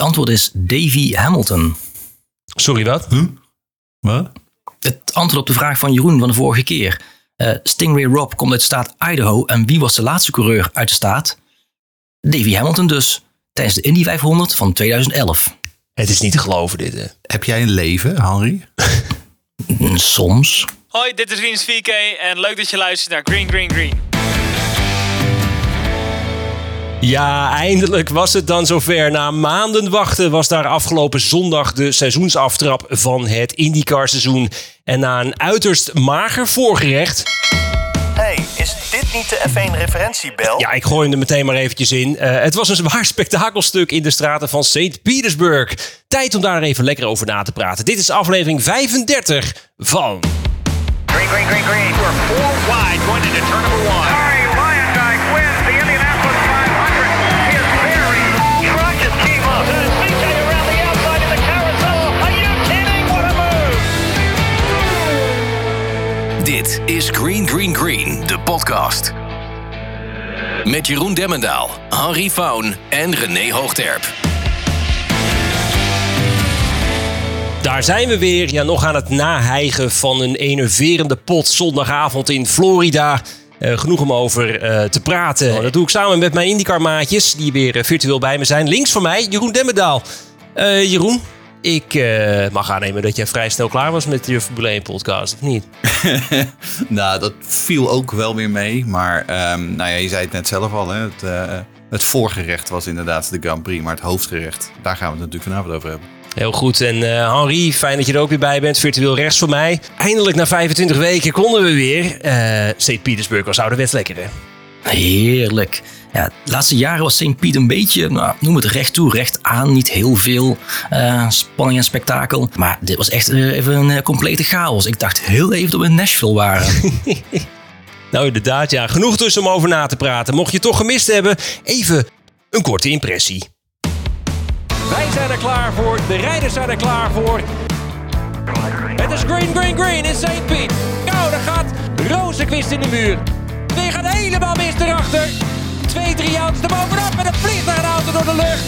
Het antwoord is Davy Hamilton. Sorry, wat? Wat? Het antwoord op de vraag van Jeroen van de vorige keer. Eh, Stingray Rob komt uit de staat Idaho. En wie was de laatste coureur uit de staat? Davy Hamilton dus. Tijdens de Indy 500 van 2011. Het is niet te geloven dit. Hè. Heb jij een leven, Henry? Soms. Hoi, dit is Rinus 4K en leuk dat je luistert naar Green Green Green. Ja, eindelijk was het dan zover. Na maanden wachten was daar afgelopen zondag de seizoensaftrap van het IndyCar-seizoen. En na een uiterst mager voorgerecht... Hey, is dit niet de F1-referentiebel? Ja, ik gooi hem er meteen maar eventjes in. Eh, het was een zwaar spektakelstuk in de straten van St. Petersburg. Tijd om daar even lekker over na te praten. Dit is aflevering 35 van... Green, green, green, green. We're four wide going into turn number one. Dit is Green Green Green, de podcast. Met Jeroen Demmendaal, Henry Faun en René Hoogterp. Daar zijn we weer, ja, nog aan het nahijgen van een enerverende pot zondagavond in Florida. Eh, genoeg om over eh, te praten. Dat doe ik samen met mijn IndyCar-maatjes, die weer eh, virtueel bij me zijn. Links van mij, Jeroen Demmendaal. Eh, Jeroen, ik eh, mag aannemen dat jij vrij snel klaar was met je Formule 1-podcast, of niet? nou, dat viel ook wel weer mee. Maar ehm, nou ja, je zei het net zelf al. Hè? Het, eh, het voorgerecht was inderdaad de Grand Prix. Maar het hoofdgerecht, daar gaan we het natuurlijk vanavond over hebben. Heel goed. En eh, Henri, fijn dat je er ook weer bij bent. Virtueel rechts van mij. Eindelijk na 25 weken konden we weer. Eh St. Petersburg was ouderwets lekker, hè? Heerlijk. Ja, de laatste jaren was St. Piet een beetje, nou, noem het recht toe, recht aan. Niet heel veel eh, spanning en spektakel. Maar dit was echt eh, even een eh, complete chaos. Ik dacht heel even dat we in Nashville waren. Nou, inderdaad, ja. Genoeg dus om over na te praten. Mocht je het toch gemist hebben, even een korte impressie. Wij zijn er klaar voor. De rijders zijn er klaar voor. Het is green, green, green in St. Piet. Nou, daar gaat Rozenquist in de muur. Die gaat helemaal mis erachter. Twee, drie auto's dan vliegt daar een auto door de lucht.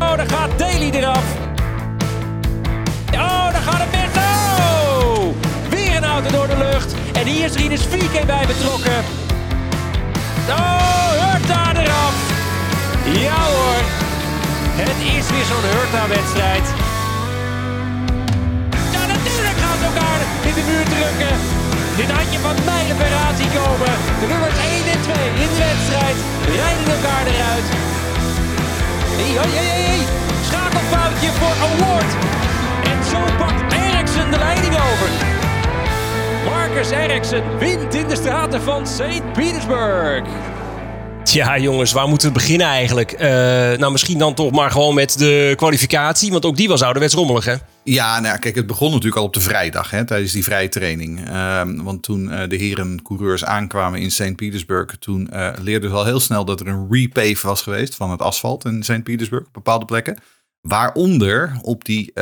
Oh, daar gaat Daly eraf. Oh, daar gaat het mis. Oh! Weer een auto door de lucht. En hier is Rinus Vieke bij betrokken. Oh, Hurta eraf. Ja hoor. Het is weer zo'n Hurta-wedstrijd. Ja, natuurlijk gaan ze elkaar in de muur drukken. Dit had je van mijlen ver aan zien komen. De nummers 1 en 2 in de wedstrijd rijden elkaar eruit. Hey, hey, hey, hey. Schakelfoutje voor Award. En zo pakt Eriksen de leiding over. Marcus Eriksen wint in de straten van St. Petersburg. Tja, jongens, waar moeten we beginnen eigenlijk? Eh, nou, misschien dan toch maar gewoon met de kwalificatie, want ook die was ouderwets rommelig, hè? Ja, nou kijk, het begon natuurlijk al op de vrijdag, hè, tijdens die vrije training. Ehm, want toen eh, de heren coureurs aankwamen in St. Petersburg, toen eh, leerden ze al heel snel dat er een repave was geweest van het asfalt in St. Petersburg op bepaalde plekken. Waaronder op die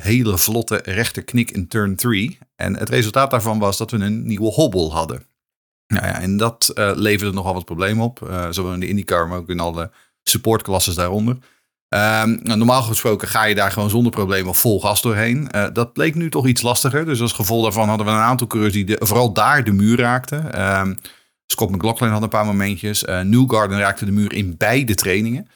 hele vlotte rechte knik in turn 3. En het resultaat daarvan was dat we een nieuwe hobbel hadden. Nou ja, en dat eh, leverde nogal wat problemen op. eh, zowel in de IndyCar, maar ook in alle supportklasses daaronder. Ehm, nou, normaal gesproken ga je daar gewoon zonder problemen vol gas doorheen. Eh, dat bleek nu toch iets lastiger. Dus als gevolg daarvan hadden we een aantal coureurs die vooral daar de muur raakten. Ehm, Scott McLaughlin had een paar momentjes. Eh Newgarden raakte de muur in beide trainingen.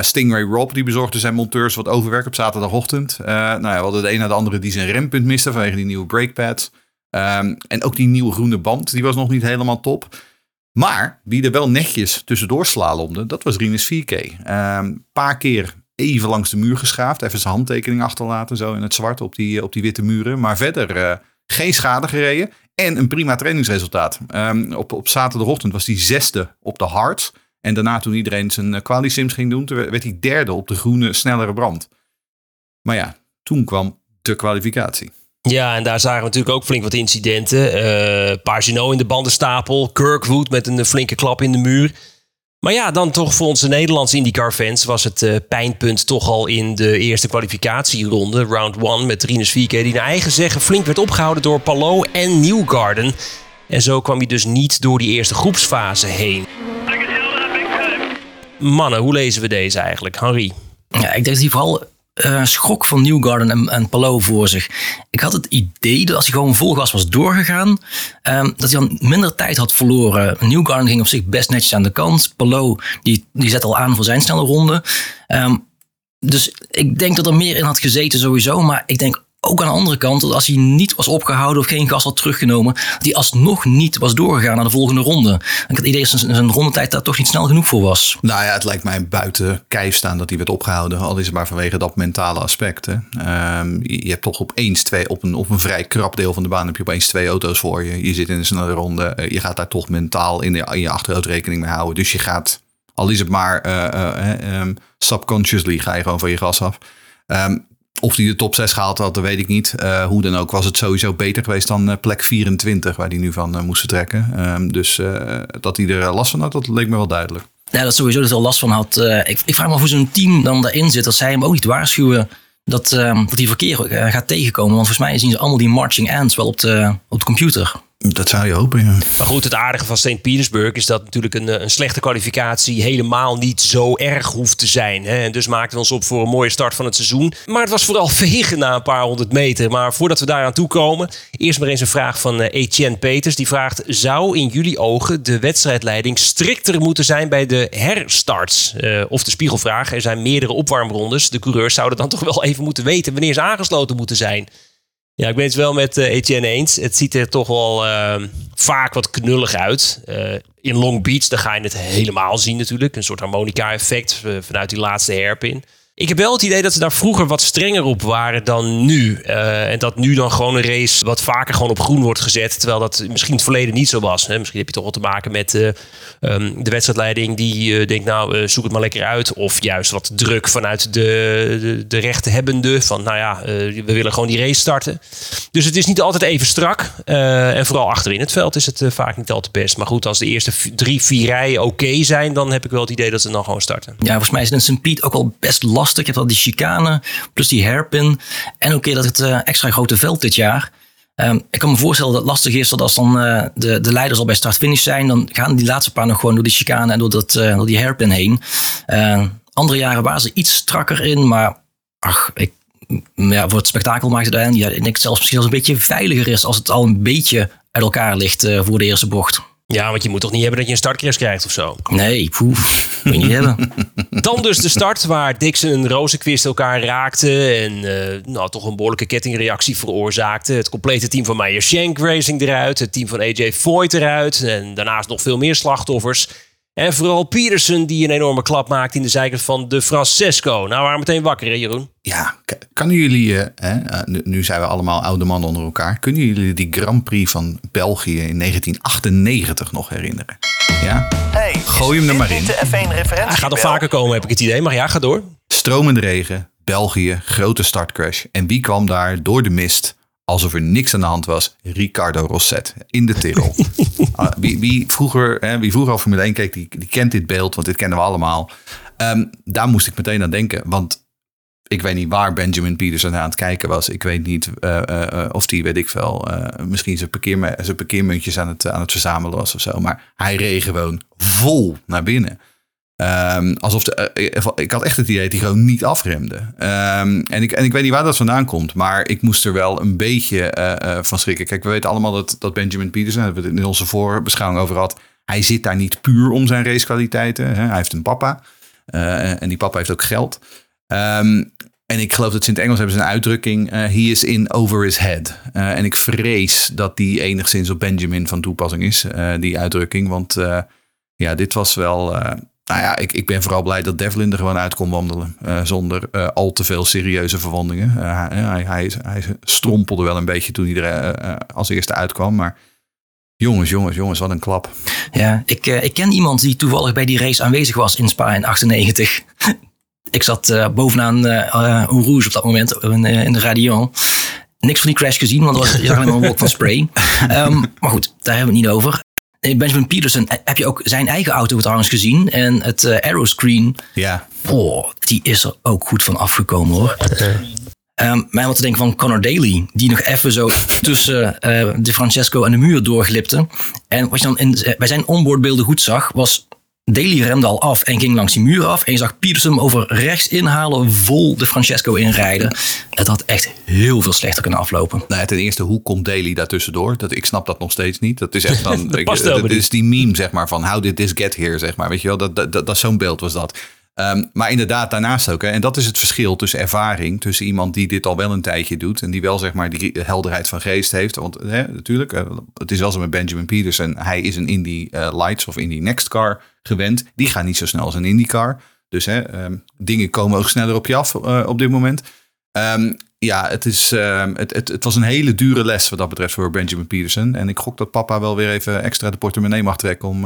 Stingray Rob die bezorgde zijn monteurs wat overwerk op zaterdagochtend. Nou ja, we hadden de een na de andere die zijn rempunt miste vanwege die nieuwe brakepads. Ehm, en ook die nieuwe groene band, die was nog niet helemaal top. Maar wie er wel netjes tussendoor slalomde, dat was Rinus 4K. Een paar keer even langs de muur geschaafd. Even zijn handtekening achterlaten, zo in het zwart op die, op die witte muren. Maar verder eh, geen schade gereden. En een prima trainingsresultaat. Ehm, op, op zaterdagochtend was hij zesde op de hard. En daarna toen iedereen zijn uh, quali-sims ging doen, werd hij derde op de groene snellere brand. Maar ja, toen kwam de kwalificatie. Ja, en daar zagen we natuurlijk ook flink wat incidenten. Eh Pagino in de bandenstapel, Kirkwood met een flinke klap in de muur. Maar ja, dan toch voor onze Nederlandse IndyCar-fans was het eh, pijnpunt toch al in de eerste kwalificatieronde, round 1, met Rinus Vieke, die naar eigen zeggen flink werd opgehouden door Palou en Newgarden. En zo kwam hij dus niet door die eerste groepsfase heen. Mannen, hoe lezen we deze eigenlijk? Henri? Ja, ik denk dat hij vooral eh, schrok van Newgarden en, en Palou voor zich. Ik had het idee dat als hij gewoon vol gas was doorgegaan, ehm, dat hij dan minder tijd had verloren. Newgarden ging op zich best netjes aan de kant. Palou die, die zet al aan voor zijn snelle ronde. Ehm, dus ik denk dat er meer in had gezeten sowieso. Maar ik denk ook aan de andere kant dat als hij niet was opgehouden of geen gas had teruggenomen, hij alsnog niet was doorgegaan naar de volgende ronde. Ik had idee dat zijn, zijn rondetijd daar toch niet snel genoeg voor was. Nou ja, het lijkt mij buiten kijf staan dat hij werd opgehouden. Al is het maar vanwege dat mentale aspect. Hè. Ehm, je hebt toch opeens twee, op een, op een vrij krap deel van de baan heb je opeens twee auto's voor je. Je zit in een snelle ronde. Eh, Je gaat daar toch mentaal in, in je achterhoofd rekening mee houden. Dus je gaat, al is het maar eh, eh, ehm, subconsciously, ga je gewoon van je gas af. Ehm, of hij de top 6 gehaald had, dat weet ik niet. Eh, hoe dan ook was het sowieso beter geweest dan eh, plek 24, waar hij nu van eh, moest vertrekken. Ehm, dus dat hij er last van had, dat leek me wel duidelijk. Ja, dat sowieso dat hij er last van had. Ik, ik vraag me af hoe zo'n team dan daarin zit. Dat zij hem ook niet waarschuwen dat, ehm, dat hij verkeer gaat tegenkomen. Want volgens mij zien ze allemaal die marching ants wel op de, op de computer. Dat zou je hopen, ja. Maar goed, het aardige van St. Petersburg is dat natuurlijk een, eh, een slechte kwalificatie helemaal niet zo erg hoeft te zijn. Hè? En dus maakten we ons op voor een mooie start van het seizoen. Maar het was vooral vegen na een paar honderd meter. Maar voordat we daaraan toe komen, eerst maar eens een vraag van eh, Etienne Peters. Die vraagt, zou in jullie ogen de wedstrijdleiding strikter moeten zijn bij de herstarts? Eh, of de spiegelvraag, er zijn meerdere opwarmrondes. De coureurs zouden dan toch wel even moeten weten wanneer ze aangesloten moeten zijn. Ja, ik ben het wel met eh, Etienne eens. Het ziet er toch wel eh, vaak wat knullig uit. Eh, in Long Beach, daar ga je het helemaal zien natuurlijk. Een soort harmonica-effect eh, vanuit die laatste herpin. Ik heb wel het idee dat ze daar vroeger wat strenger op waren dan nu. Eh, en dat nu dan gewoon een race wat vaker gewoon op groen wordt gezet. Terwijl dat misschien in het verleden niet zo was. Hè? Misschien heb je toch wel te maken met eh, ehm, de wedstrijdleiding die eh, denkt, nou zoek het maar lekker uit. Of juist wat druk vanuit de, de, de rechthebbende. Van nou ja, we willen gewoon die race starten. Dus het is niet altijd even strak. En vooral achterin het veld is het vaak niet altijd best. Maar goed, als de eerste drie, vier rijen oké zijn, dan heb ik wel het idee dat ze dan gewoon starten. Ja, volgens mij is in St. Piet ook wel best lastig. Je hebt al die chicane, plus die hairpin. En ook weer dat het eh, extra grote veld dit jaar. Ehm, ik kan me voorstellen dat het lastig is dat als dan eh, de, de leiders al bij start-finish zijn, dan gaan die laatste paar nog gewoon door die chicane en door, dat, eh, door die hairpin heen. Eh, andere jaren waren ze iets strakker in, maar ach, ik, ja, voor het spektakel maakt het uiteindelijk, ja, ik denk zelfs misschien zelfs een beetje veiliger is als het al een beetje uit elkaar ligt voor de eerste bocht. Ja, want je moet toch niet hebben dat je een startcrash krijgt of zo. Nee, poef, moet je niet hebben. Dan dus de start waar Dixon en Rozenquist elkaar raakten. En eh, nou, toch een behoorlijke kettingreactie veroorzaakte. Het complete team van Meyer Shank Racing eruit. Het team van AJ Foyt eruit. En daarnaast nog veel meer slachtoffers. En vooral Peterson die een enorme klap maakte in de zijkant van de Francesco. Nou, we waren meteen wakker hè Jeroen? Ja, kunnen jullie, eh, hè, eh, nu, nu zijn we allemaal oude mannen onder elkaar. Kunnen jullie die Grand Prix van België in 1998 nog herinneren? Ja? Hey, Gooi hem er maar in. de F1 referentie. Hij gaat nog vaker komen heb ik het idee. Maar ja, ga door. Stromende regen, België, grote startcrash. En wie kwam daar door de mist, alsof er niks aan de hand was? Ricardo Rosset in de Tirol. Ah, wie, wie, vroeger, hè, wie vroeger al Formule 1 keek, die, die kent dit beeld, want dit kennen we allemaal. Ehm, daar moest ik meteen aan denken, want ik weet niet waar Benjamin Peterson aan het kijken was. Ik weet niet eh, eh, eh, of die, weet ik veel, eh, misschien zijn, zijn parkeermuntjes aan het, aan het verzamelen was of zo. Maar hij reed gewoon vol naar binnen. Ehm, alsof de, eh, ik had echt het idee dat hij gewoon niet afremde. Ehm, en, ik, en ik weet niet waar dat vandaan komt. Maar ik moest er wel een beetje eh, eh, van schrikken. Kijk, we weten allemaal dat, dat Benjamin Peterson, hebben we het in onze voorbeschouwing over gehad. Hij zit daar niet puur om zijn racekwaliteiten. Hè? Hij heeft een papa. Eh, en die papa heeft ook geld. Ehm, en ik geloof dat ze in het Engels hebben ze een uitdrukking. eh, he is in over his head. Eh, en ik vrees dat die enigszins op Benjamin van toepassing is. eh, die uitdrukking. Want eh, ja, dit was wel... nou ja, ik, ik ben vooral blij dat Devlin er gewoon uit kon wandelen. eh, zonder eh, al te veel serieuze verwondingen. Eh, hij, hij, hij, strompelde wel een beetje toen hij er als eerste uitkwam. Maar jongens, jongens, jongens, wat een klap. Ja, ik, ik ken iemand die toevallig bij die race aanwezig was in Spa in 98. ik zat bovenaan Eau Rouge op dat moment in, in de radio. Niks van die crash gezien, want er was, alleen maar een wolk van spray. Ehm, maar goed, daar hebben we het niet over. Eh, Benjamin Peterson, eh, heb je ook zijn eigen auto trouwens gezien? En het eh aeroscreen, Ja, oh, die is er ook goed van afgekomen hoor. Ehm mij wat te denken van Connor Daly, die nog even zo tussen eh, de Francesco en de muur doorglipte. En wat je dan in, bij zijn onboardbeelden goed zag, was Daly remde al af en ging langs die muur af. En je zag Peterson hem over rechts inhalen, vol de Francesco inrijden. Het had echt heel veel slechter kunnen aflopen. Nou, ten eerste, hoe komt Daly daartussendoor? Dat, ik snap dat nog steeds niet. Dat is echt dan. Dat ik- past helemaal dat is die meme, zeg maar, van how did this get here, zeg maar. Weet je wel, dat, dat, dat, dat zo'n beeld was dat. Ehm, maar inderdaad, daarnaast ook. En dat is het verschil tussen ervaring, tussen iemand die dit al wel een tijdje doet. En die wel, zeg maar, die helderheid van geest heeft. Want hè, natuurlijk, eh, het is wel zo met Benjamin Peterson. Hij is een Indy eh, Lights of Indy Next Car gewend. Die gaan niet zo snel als een IndyCar. Dus hè, ehm, dingen komen ook sneller op je af eh, op dit moment. Ehm, ja, het, is, het, het, het was een hele dure les wat dat betreft voor Benjamin Peterson. En ik gok dat papa wel weer even extra de portemonnee mag trekken om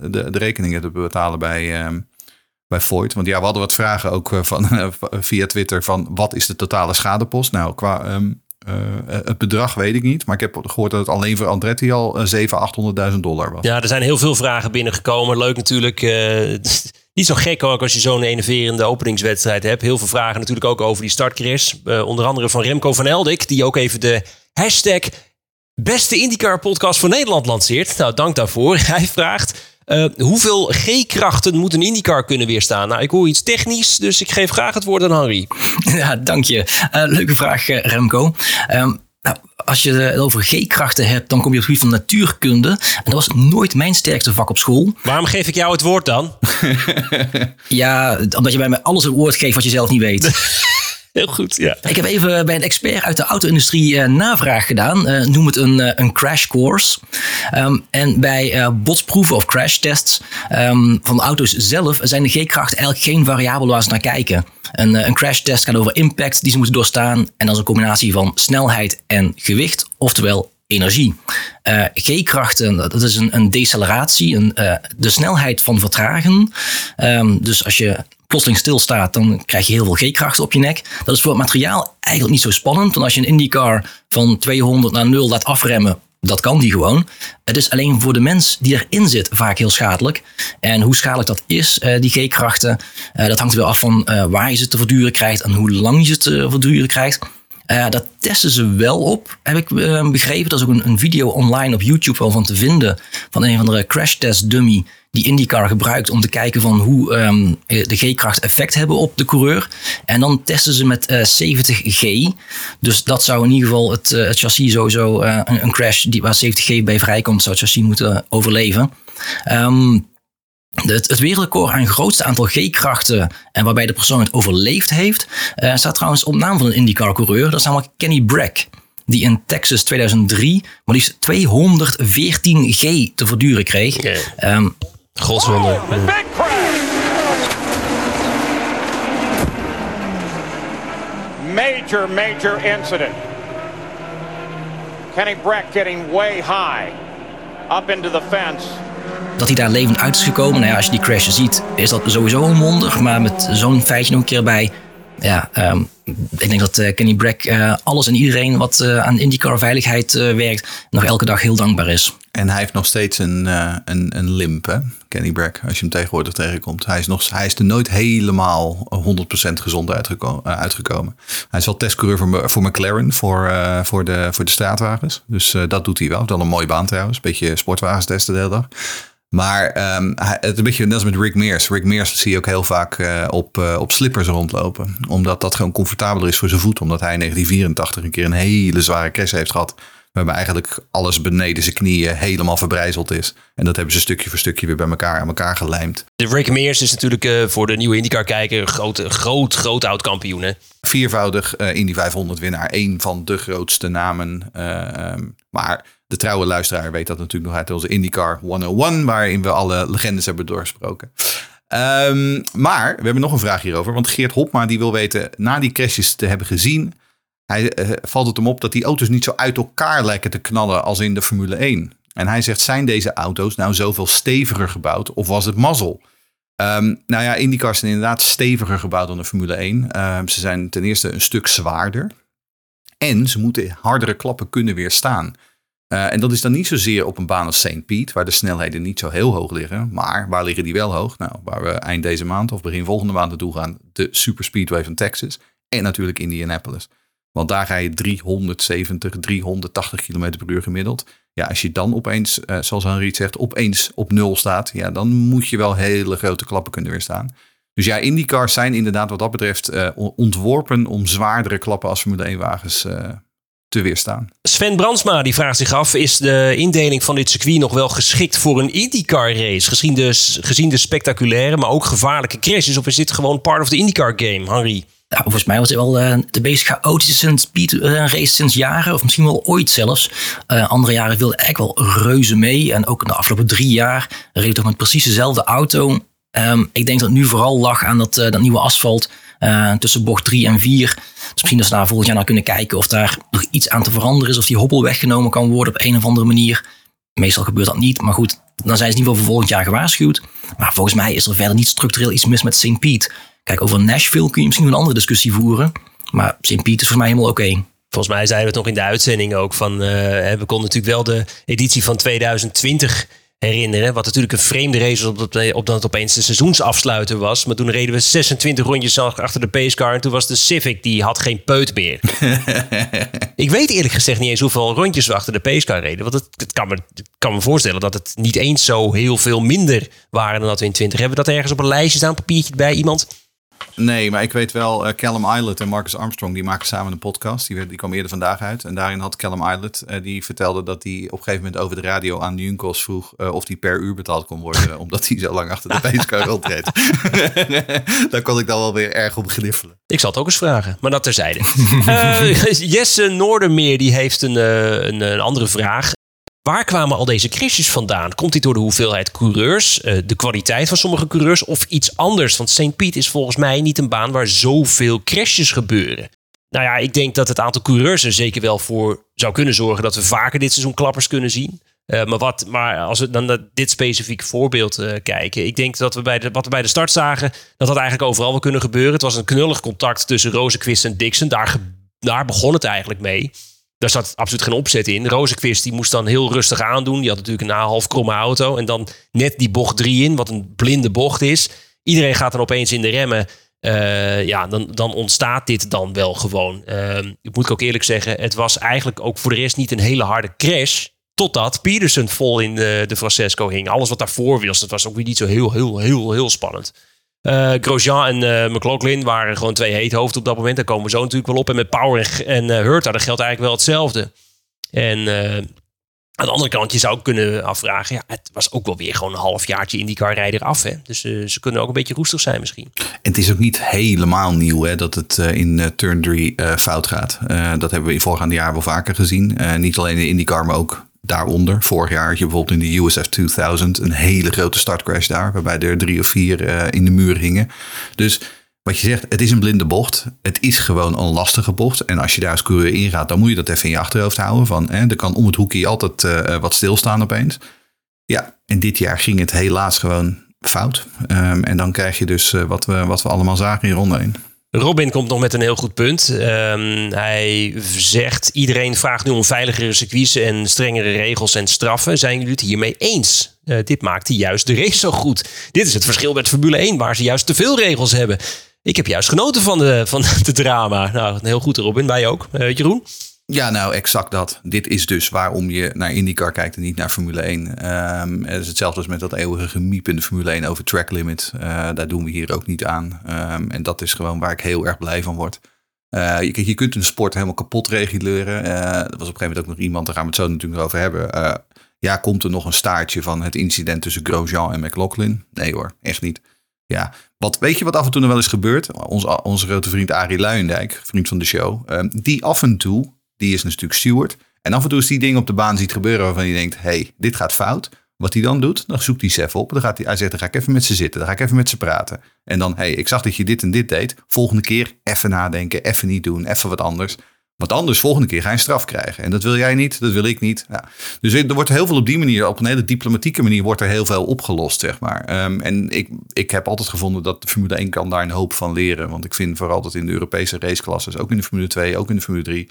de, de rekeningen te betalen bij, bij Voigt. Want ja, we hadden wat vragen ook eh, van, eh, via Twitter van wat is de totale schadepost? Nou, qua ehm, eh, het bedrag weet ik niet. Maar ik heb gehoord dat het alleen voor Andretti al uh, 700.000, 800.000 dollar was. Ja, er zijn heel veel vragen binnengekomen. Leuk natuurlijk. eh, niet zo gek ook als je zo'n enerverende openingswedstrijd hebt. Heel veel vragen natuurlijk ook over die startcrash. Uh, onder andere van Remco van Eldik. Die ook even de hashtag beste IndyCar podcast voor Nederland lanceert. Nou, dank daarvoor. Hij vraagt... Uh, hoeveel G-krachten moet een IndyCar kunnen weerstaan? Nou, ik hoor iets technisch, dus ik geef graag het woord aan Henry. Ja, dank je. Uh, leuke vraag, uh, Remco. Um, nou, als je het over G-krachten hebt, dan kom je op het gebied van natuurkunde. En dat was nooit mijn sterkste vak op school. Waarom geef ik jou het woord dan? ja, omdat je bij mij alles een woord geeft wat je zelf niet weet. Heel goed, ja. Ik heb even bij een expert uit de auto-industrie uh, navraag gedaan. Uh, noem het een, uh, een crash course. Um, en bij botsproeven of crashtests um, van de auto's zelf zijn de G-krachten eigenlijk geen variabel waar ze naar kijken. Een, een crashtest gaat over impact die ze moeten doorstaan. En dat is een combinatie van snelheid en gewicht, oftewel energie. Uh, G-krachten, dat is een, een deceleratie, een, de snelheid van vertragen. Um, dus als je plotseling stilstaat, dan krijg je heel veel G-krachten op je nek. Dat is voor het materiaal eigenlijk niet zo spannend. Want als je een IndyCar van 200 naar 0 laat afremmen, dat kan die gewoon. Het is alleen voor de mens die erin zit vaak heel schadelijk. En hoe schadelijk dat is, uh, die G-krachten, uh, dat hangt wel af van uh, waar je ze te verduren krijgt en hoe lang je ze te verduren krijgt. Uh, dat testen ze wel op, heb ik begrepen. Er is ook een, een, video online op YouTube wel van te vinden. Van een van de crash test dummy die IndyCar gebruikt om te kijken van hoe um, de G-kracht effect hebben op de coureur. En dan testen ze met uh, 70G. Dus dat zou in ieder geval het, het chassis sowieso een, een, crash die, waar 70G bij vrijkomt, zou het chassis moeten overleven. Um, het, het wereldrecord aan grootste aantal G-krachten en waarbij de persoon het overleefd heeft, staat trouwens op naam van een IndyCar-coureur. Dat is namelijk Kenny Brack, die in Texas 2003 maar liefst 214 G te verduren kreeg. Okay. Um, Godswonder. Oh, big crash! Major, major incident. Kenny Brack getting way high up into the fence. Dat hij daar levend uit is gekomen. Nou ja, als je die crash ziet, is dat sowieso wonder. Maar met zo'n feitje nog een keer bij. Ja, um, ik denk dat uh, Kenny Brack uh, alles en iedereen wat uh, aan IndyCar veiligheid werkt, nog elke dag heel dankbaar is. En hij heeft nog steeds een, een, een limp, hè? Kenny Brack, als je hem tegenwoordig tegenkomt. Hij is, nog, hij is er nooit helemaal 100% gezond uitgeko uitgekomen. Hij is wel testcoureur voor, voor McLaren, voor, voor, de, voor de straatwagens. Dus dat doet hij wel. Dan een mooie baan trouwens. Beetje sportwagens testen de hele dag. Maar um, het is een beetje net als met Rick Mears. Rick Mears zie je ook heel vaak uh, op, uh, op slippers rondlopen. Omdat dat gewoon comfortabeler is voor zijn voet. Omdat hij in 1984 een keer een hele zware crash heeft gehad. Waarbij eigenlijk alles beneden zijn knieën helemaal verbrijzeld is. En dat hebben ze stukje voor stukje weer bij elkaar aan elkaar gelijmd. Rick Mears is natuurlijk uh, voor de nieuwe IndyCar-kijker een groot, groot, groot oud kampioen. Hè? Viervoudig Indy 500 winnaar. Een van de grootste namen. Um, maar de trouwe luisteraar weet dat natuurlijk nog uit onze IndyCar 101, waarin we alle legendes hebben doorgesproken. Um, maar we hebben nog een vraag hierover, want Geert Hopma die wil weten, na die crashes te hebben gezien, hij, uh, valt het hem op dat die auto's niet zo uit elkaar lijken te knallen als in de Formule 1. En hij zegt, zijn deze auto's nou zoveel steviger gebouwd of was het mazzel? Um, nou ja, IndyCars zijn inderdaad steviger gebouwd dan de Formule 1. Um, ze zijn ten eerste een stuk zwaarder. En ze moeten hardere klappen kunnen weerstaan. Uh, en dat is dan niet zozeer op een baan als St. Pete, waar de snelheden niet zo heel hoog liggen. Maar waar liggen die wel hoog? Nou, waar we eind deze maand of begin volgende maand naartoe gaan. De Super Speedway van Texas. En natuurlijk Indianapolis. Want daar ga je 370, 380 km per uur gemiddeld. Ja, als je dan opeens, eh, zoals Henri zegt, opeens op nul staat. Ja, dan moet je wel hele grote klappen kunnen weerstaan. Dus ja, IndyCars zijn inderdaad wat dat betreft eh, ontworpen om zwaardere klappen als Formule 1 wagens eh, te weerstaan. Sven Brandsma die vraagt zich af: is de indeling van dit circuit nog wel geschikt voor een IndyCar race? Gezien de, gezien de spectaculaire, maar ook gevaarlijke crashes? Of is dit gewoon part of the IndyCar game, Henri? Nou, volgens mij was het wel eh, de meest chaotische speed eh, sinds jaren, of misschien wel ooit zelfs. Eh, andere jaren wilde echt wel reuze mee. En ook in de afgelopen drie jaar reed toch met precies dezelfde auto. Ehm, ik denk dat het nu vooral lag aan dat, dat nieuwe asfalt tussen bocht 3 en 4. Dus misschien dat ze daar volgend jaar naar kunnen kijken of daar nog iets aan te veranderen is. Of die hobbel weggenomen kan worden op een of andere manier. Meestal gebeurt dat niet, maar goed, dan zijn ze ieder geval voor volgend jaar gewaarschuwd. Maar volgens mij is er verder niet structureel iets mis met St. Piet. Kijk, over Nashville kun je misschien een andere discussie voeren. Maar St. Piet is voor mij helemaal oké. Volgens mij zeiden we het nog in de uitzending ook van, uh, we konden natuurlijk wel de editie van 2020 herinneren. Wat natuurlijk een vreemde race was, op dat, op dat het opeens de seizoensafsluiter was. Maar toen reden we 26 rondjes achter de pacecar. En toen was de Civic, die had geen peut meer. ik weet eerlijk gezegd niet eens hoeveel rondjes we achter de pacecar reden. Want het, het kan, me, kan me voorstellen dat het niet eens zo heel veel minder waren dan dat we in 20 hebben. Dat ergens op een lijstje staan, een papiertje bij iemand. Nee, maar ik weet wel, uh, Callum Islet en Marcus Armstrong, die maken samen een podcast. Die, die kwam eerder vandaag uit. En daarin had Callum Islet, uh, die vertelde dat hij op een gegeven moment over de radio aan Junkos vroeg uh, of hij per uur betaald kon worden. omdat hij zo lang achter de pacecar rondreed. Daar kon ik dan wel weer erg op gniffelen. Ik zal het ook eens vragen, maar dat terzijde. Jesse Noordermeer die heeft een, een, een andere vraag. Waar kwamen al deze crashes vandaan? Komt dit door de hoeveelheid coureurs, de kwaliteit van sommige coureurs of iets anders? Want St. Piet is volgens mij niet een baan waar zoveel crashes gebeuren. Nou ja, ik denk dat het aantal coureurs er zeker wel voor zou kunnen zorgen dat we vaker dit seizoen klappers kunnen zien. Uh, maar, wat, maar als we dan naar dit specifieke voorbeeld uh, kijken. Ik denk dat we bij de, wat we bij de start zagen, dat dat eigenlijk overal wel kunnen gebeuren. Het was een knullig contact tussen Rozenquist en Dixon. Daar, daar begon het eigenlijk mee. Daar zat absoluut geen opzet in. Rozenquist die moest dan heel rustig aandoen. Die had natuurlijk een half kromme auto. En dan net die bocht 3 in, wat een blinde bocht is. Iedereen gaat dan opeens in de remmen. Uh, ja, dan, dan ontstaat dit dan wel gewoon. Uh, ik moet ook eerlijk zeggen, het was eigenlijk ook voor de rest niet een hele harde crash. Totdat Peterson vol in de, de Francesco hing. Alles wat daarvoor was, dat was ook weer niet zo heel, heel, heel, heel spannend. Uh, Grosjean en uh, McLaughlin waren gewoon twee heethoofden op dat moment. Daar komen we zo natuurlijk wel op. En met Power en, uh, Hurta, dat geldt eigenlijk wel hetzelfde. En aan de andere kant, je zou kunnen afvragen... Ja, het was ook wel weer gewoon een halfjaartje IndyCar rijder af. Hè? Dus ze kunnen ook een beetje roestig zijn misschien. En het is ook niet helemaal nieuw hè, dat het in turn 3 fout gaat. dat hebben we in voorgaande jaar wel vaker gezien. niet alleen in IndyCar, maar ook daaronder. Vorig jaar had je bijvoorbeeld in de USF 2000 een hele grote startcrash daar, waarbij er drie of vier uh, in de muur hingen. Dus wat je zegt, het is een blinde bocht. Het is gewoon een lastige bocht. En als je daar als coureur in gaat, dan moet je dat even in je achterhoofd houden. Van, hè, er kan om het hoekje altijd uh, wat stilstaan opeens. Ja, en dit jaar ging het helaas gewoon fout. Um, en dan krijg je dus wat, we, wat we allemaal zagen in ronde 1. Robin komt nog met een heel goed punt. Um, hij zegt: iedereen vraagt nu om veiligere circuits en strengere regels en straffen. Zijn jullie het hiermee eens? Uh, dit maakte juist de race zo goed. Dit is het verschil met Formule 1, waar ze juist te veel regels hebben. Ik heb juist genoten van de, van de drama. Nou, heel goed, Robin. Wij ook. Uh, Jeroen? Ja, nou, exact dat. Dit is dus waarom je naar IndyCar kijkt en niet naar Formule 1. Um, het is hetzelfde als met dat eeuwige gemiep in de Formule 1 over track limit. Uh, daar doen we hier ook niet aan. Um, en dat is gewoon waar ik heel erg blij van word. Uh, je, je kunt een sport helemaal kapot reguleren. Uh, er was op een gegeven moment ook nog iemand, daar gaan we het zo natuurlijk over hebben. ja, komt er nog een staartje van het incident tussen Grosjean en McLaughlin? Nee hoor, echt niet. Ja, wat, weet je wat af en toe nog wel eens gebeurt? Onze, onze grote vriend Arie Luijendijk, vriend van de show, um, die af en toe die is natuurlijk steward. En af en toe is die dingen op de baan ziet gebeuren waarvan je denkt, hey, dit gaat fout. Wat hij dan doet, dan zoekt hij ze even op. Dan gaat hij, hij zegt, dan ga ik even met ze zitten. Dan ga ik even met ze praten. En dan, hey, ik zag dat je dit en dit deed. Volgende keer even nadenken, even niet doen, even wat anders. Want anders, volgende keer ga je een straf krijgen. En dat wil jij niet, dat wil ik niet. Ja. Dus er wordt heel veel op die manier, op een hele diplomatieke manier, wordt er heel veel opgelost, zeg maar. Um, en ik, ik heb altijd gevonden dat de Formule 1 kan daar een hoop van leren. Want ik vind vooral dat in de Europese raceklasses, ook in de Formule 2, ook in de Formule 3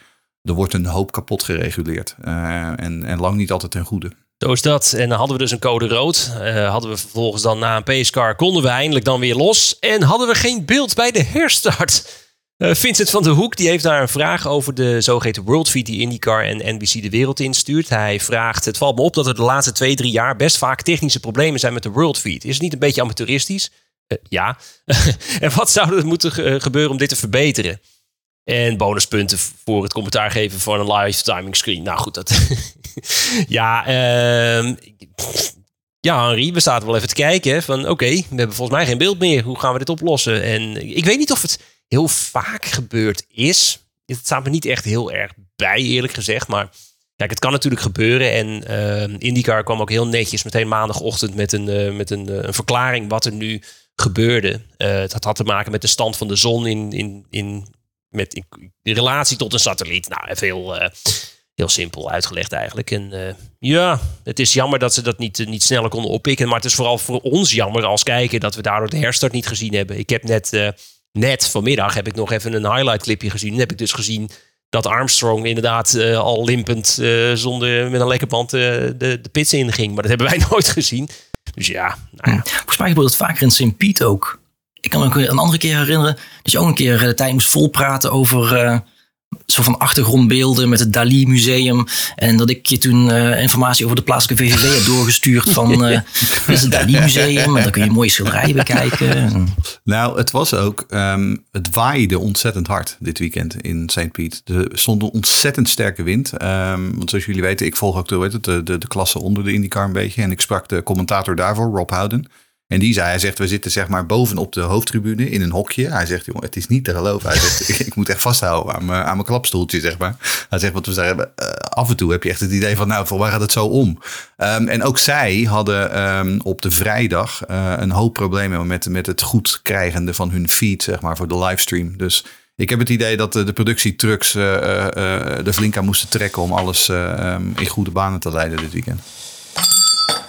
er wordt een hoop kapot gereguleerd. Uh, en, en lang niet altijd ten goede. Zo is dat. En dan hadden we dus een code rood. Uh, hadden we vervolgens dan na een pacecar, konden we eindelijk dan weer los. En hadden we geen beeld bij de herstart. Eh, Vincent van der Hoek die heeft daar een vraag over de zogeheten World Feed die IndyCar en NBC de wereld instuurt. Hij vraagt, het valt me op dat er de laatste twee, drie jaar best vaak technische problemen zijn met de World Feed. Is het niet een beetje amateuristisch? Eh, ja. en wat zou er moeten ge- gebeuren om dit te verbeteren? En bonuspunten voor het commentaar geven van een live timing screen. Nou goed, dat... ja, ehm, ja, Henri, we zaten wel even te kijken van oké, we hebben volgens mij geen beeld meer. Hoe gaan we dit oplossen? En ik weet niet of het heel vaak gebeurd is. Het staat me niet echt heel erg bij, eerlijk gezegd. Maar kijk, het kan natuurlijk gebeuren. En eh, IndyCar kwam ook heel netjes meteen maandagochtend met een, eh, met een, eh, een verklaring wat er nu gebeurde. Eh, het had te maken met de stand van de zon in, in, in, met, in, relatie tot een satelliet. Nou, even heel, eh, heel simpel uitgelegd eigenlijk. En eh, ja, het is jammer dat ze dat niet, niet sneller konden oppikken. Maar het is vooral voor ons jammer als kijker dat we daardoor de herstart niet gezien hebben. Ik heb net, eh, net vanmiddag heb ik nog even een highlight clipje gezien. En heb ik dus gezien dat Armstrong inderdaad al limpend zonder met een lekker band de, de pits inging. Maar dat hebben wij nooit gezien. Dus ja, nou ja. Vaker in St. Piet ook. Ik kan me ook een andere keer herinneren dat je ook een keer eh, de tijd moest volpraten over eh soort van achtergrondbeelden met het Dali Museum. En dat ik je toen eh, informatie over de plaatselijke VVV heb doorgestuurd van is het Dali Museum. En dan kun je mooie schilderijen bekijken. En- Nou, het was ook, ehm, het waaide ontzettend hard dit weekend in St. Piet. Er stond een ontzettend sterke wind. Ehm, want zoals jullie weten, ik volg ook de, de, de, de klasse onder de IndyCar een beetje. En ik sprak de commentator daarvoor, Rob Howden. En die zei, hij zegt, we zitten zeg maar bovenop de hoofdtribune in een hokje. Hij zegt, jongen, het is niet te geloven. Hij zegt, ik, moet echt vasthouden aan mijn, aan mijn klapstoeltje, zeg maar. Hij zegt, wat we zeggen, eh, af en toe heb je echt het idee van, nou, voor waar gaat het zo om? Ehm, en ook zij hadden ehm, op de vrijdag eh, een hoop problemen met, met het goed krijgen van hun feed, zeg maar, voor de livestream. Dus ik heb het idee dat de, productietrucks eh, eh, er flink aan moesten trekken om alles eh, ehm, in goede banen te leiden dit weekend.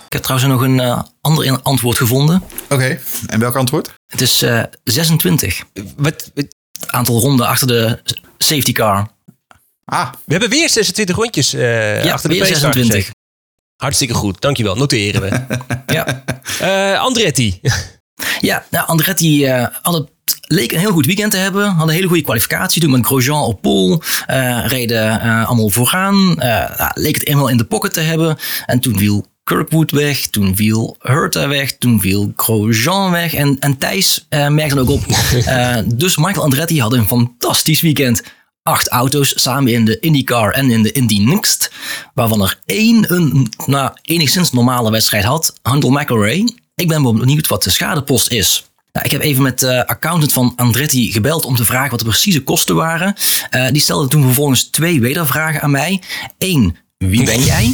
Ik heb trouwens nog een eh, ander antwoord gevonden. Oké, en welk antwoord? Het is eh 26. Wat, wat- Het aantal ronden achter de safety car. Ah, we hebben weer 26 rondjes eh Ja, achter de weer pace 26. Hartstikke goed, dankjewel. Noteren we. Ja. Eh, Andretti. Ja, nou, Andretti eh, had het, leek een heel goed weekend te hebben. Hadden een hele goede kwalificatie. Toen met Grosjean op pole. eh, reden eh, allemaal vooraan. Eh, nou, leek het eenmaal in de pocket te hebben. En toen viel Kirkwood weg. Toen viel Hurta weg. Toen viel Grosjean weg. En, en Thijs eh, merkte ook op. eh, dus Michael Andretti had een fantastisch weekend. Acht auto's samen in de IndyCar en in de Indy Next. Waarvan er één een nou, enigszins normale wedstrijd had. Handel McElroy. Ik ben benieuwd wat de schadepost is. Nou, ik heb even met de accountant van Andretti gebeld om te vragen wat de precieze kosten waren. Eh, die stelde toen vervolgens twee wedervragen aan mij. Eén, wie ben jij?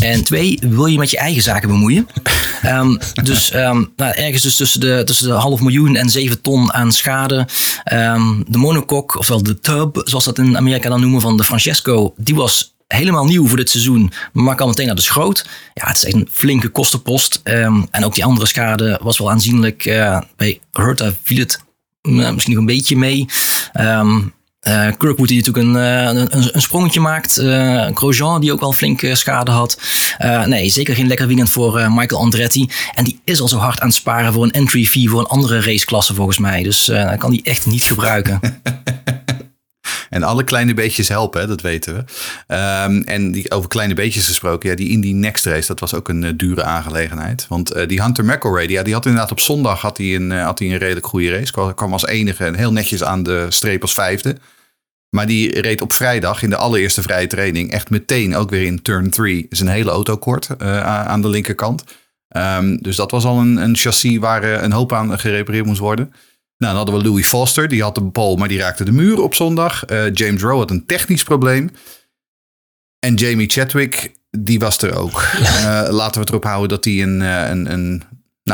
En twee, wil je met je eigen zaken bemoeien? Ehm, dus ehm, nou, ergens dus tussen de, tussen de half miljoen en zeven ton aan schade. Ehm, de monocoque, ofwel de tub, zoals dat in Amerika dan noemen, van de Francesco, die was helemaal nieuw voor dit seizoen, maar kan meteen naar de schroot. Ja, het is echt een flinke kostenpost. Ehm, en ook die andere schade was wel aanzienlijk. Eh, bij Hurta viel het mm, misschien nog een beetje mee. Ehm eh, Kirkwood die natuurlijk een, eh, een, sprongetje maakt. Grosjean die ook wel flinke schade had. Nee, zeker geen lekker weekend voor Michael Andretti. En die is al zo hard aan het sparen voor een entry fee voor een andere raceklasse volgens mij. Dus dat kan die echt niet gebruiken. En alle kleine beetjes helpen, dat weten we. Ehm, en die, over kleine beetjes gesproken, ja, die Indy Next Race, dat was ook een dure aangelegenheid. Want die Hunter McElroy, die, ja, die had inderdaad op zondag had hij een, had hij een redelijk goede race. Kwam, kwam als enige en heel netjes aan de streep als vijfde. Maar die reed op vrijdag in de allereerste vrije training echt meteen ook weer in turn 3. Is een hele auto kort eh, aan de linkerkant. Ehm, dus dat was al een, een chassis waar eh, een hoop aan gerepareerd moest worden. Nou, dan hadden we Louis Foster, die had de pole, maar die raakte de muur op zondag. Eh, James Rowe had een technisch probleem. En Jamie Chadwick, die was er ook. Laten we het erop houden dat hij een, een, een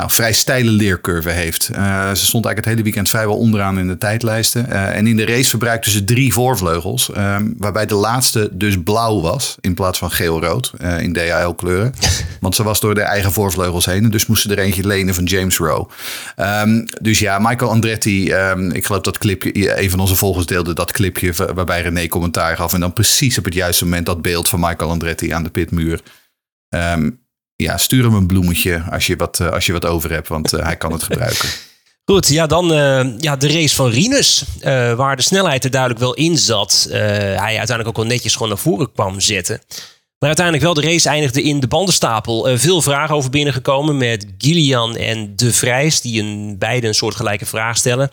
nou, vrij steile leercurve heeft. Eh, ze stond eigenlijk het hele weekend vrijwel onderaan in de tijdlijsten. Eh, en in de race verbruikte ze drie voorvleugels. ehm, waarbij de laatste dus blauw was in plaats van geel-rood eh, in DHL kleuren. Want ze was door de eigen voorvleugels heen. En dus moesten er eentje lenen van James Rowe. Ehm, dus ja, Michael Andretti. ehm, ik geloof dat clipje, een van onze volgers deelde dat clipje wa- waarbij René commentaar gaf. En dan precies op het juiste moment dat beeld van Michael Andretti aan de pitmuur. Ja, stuur hem een bloemetje als je wat, eh, als je wat over hebt, want eh, hij kan het gebruiken. Goed, ja, dan eh, ja, de race van Rinus. eh, waar de snelheid er duidelijk wel in zat. Eh, hij uiteindelijk ook wel netjes gewoon naar voren kwam zetten. Maar uiteindelijk wel de race eindigde in de bandenstapel. Eh, veel vragen over binnengekomen met Gillian en De Vrijs. Die een, beide een soortgelijke vraag stellen.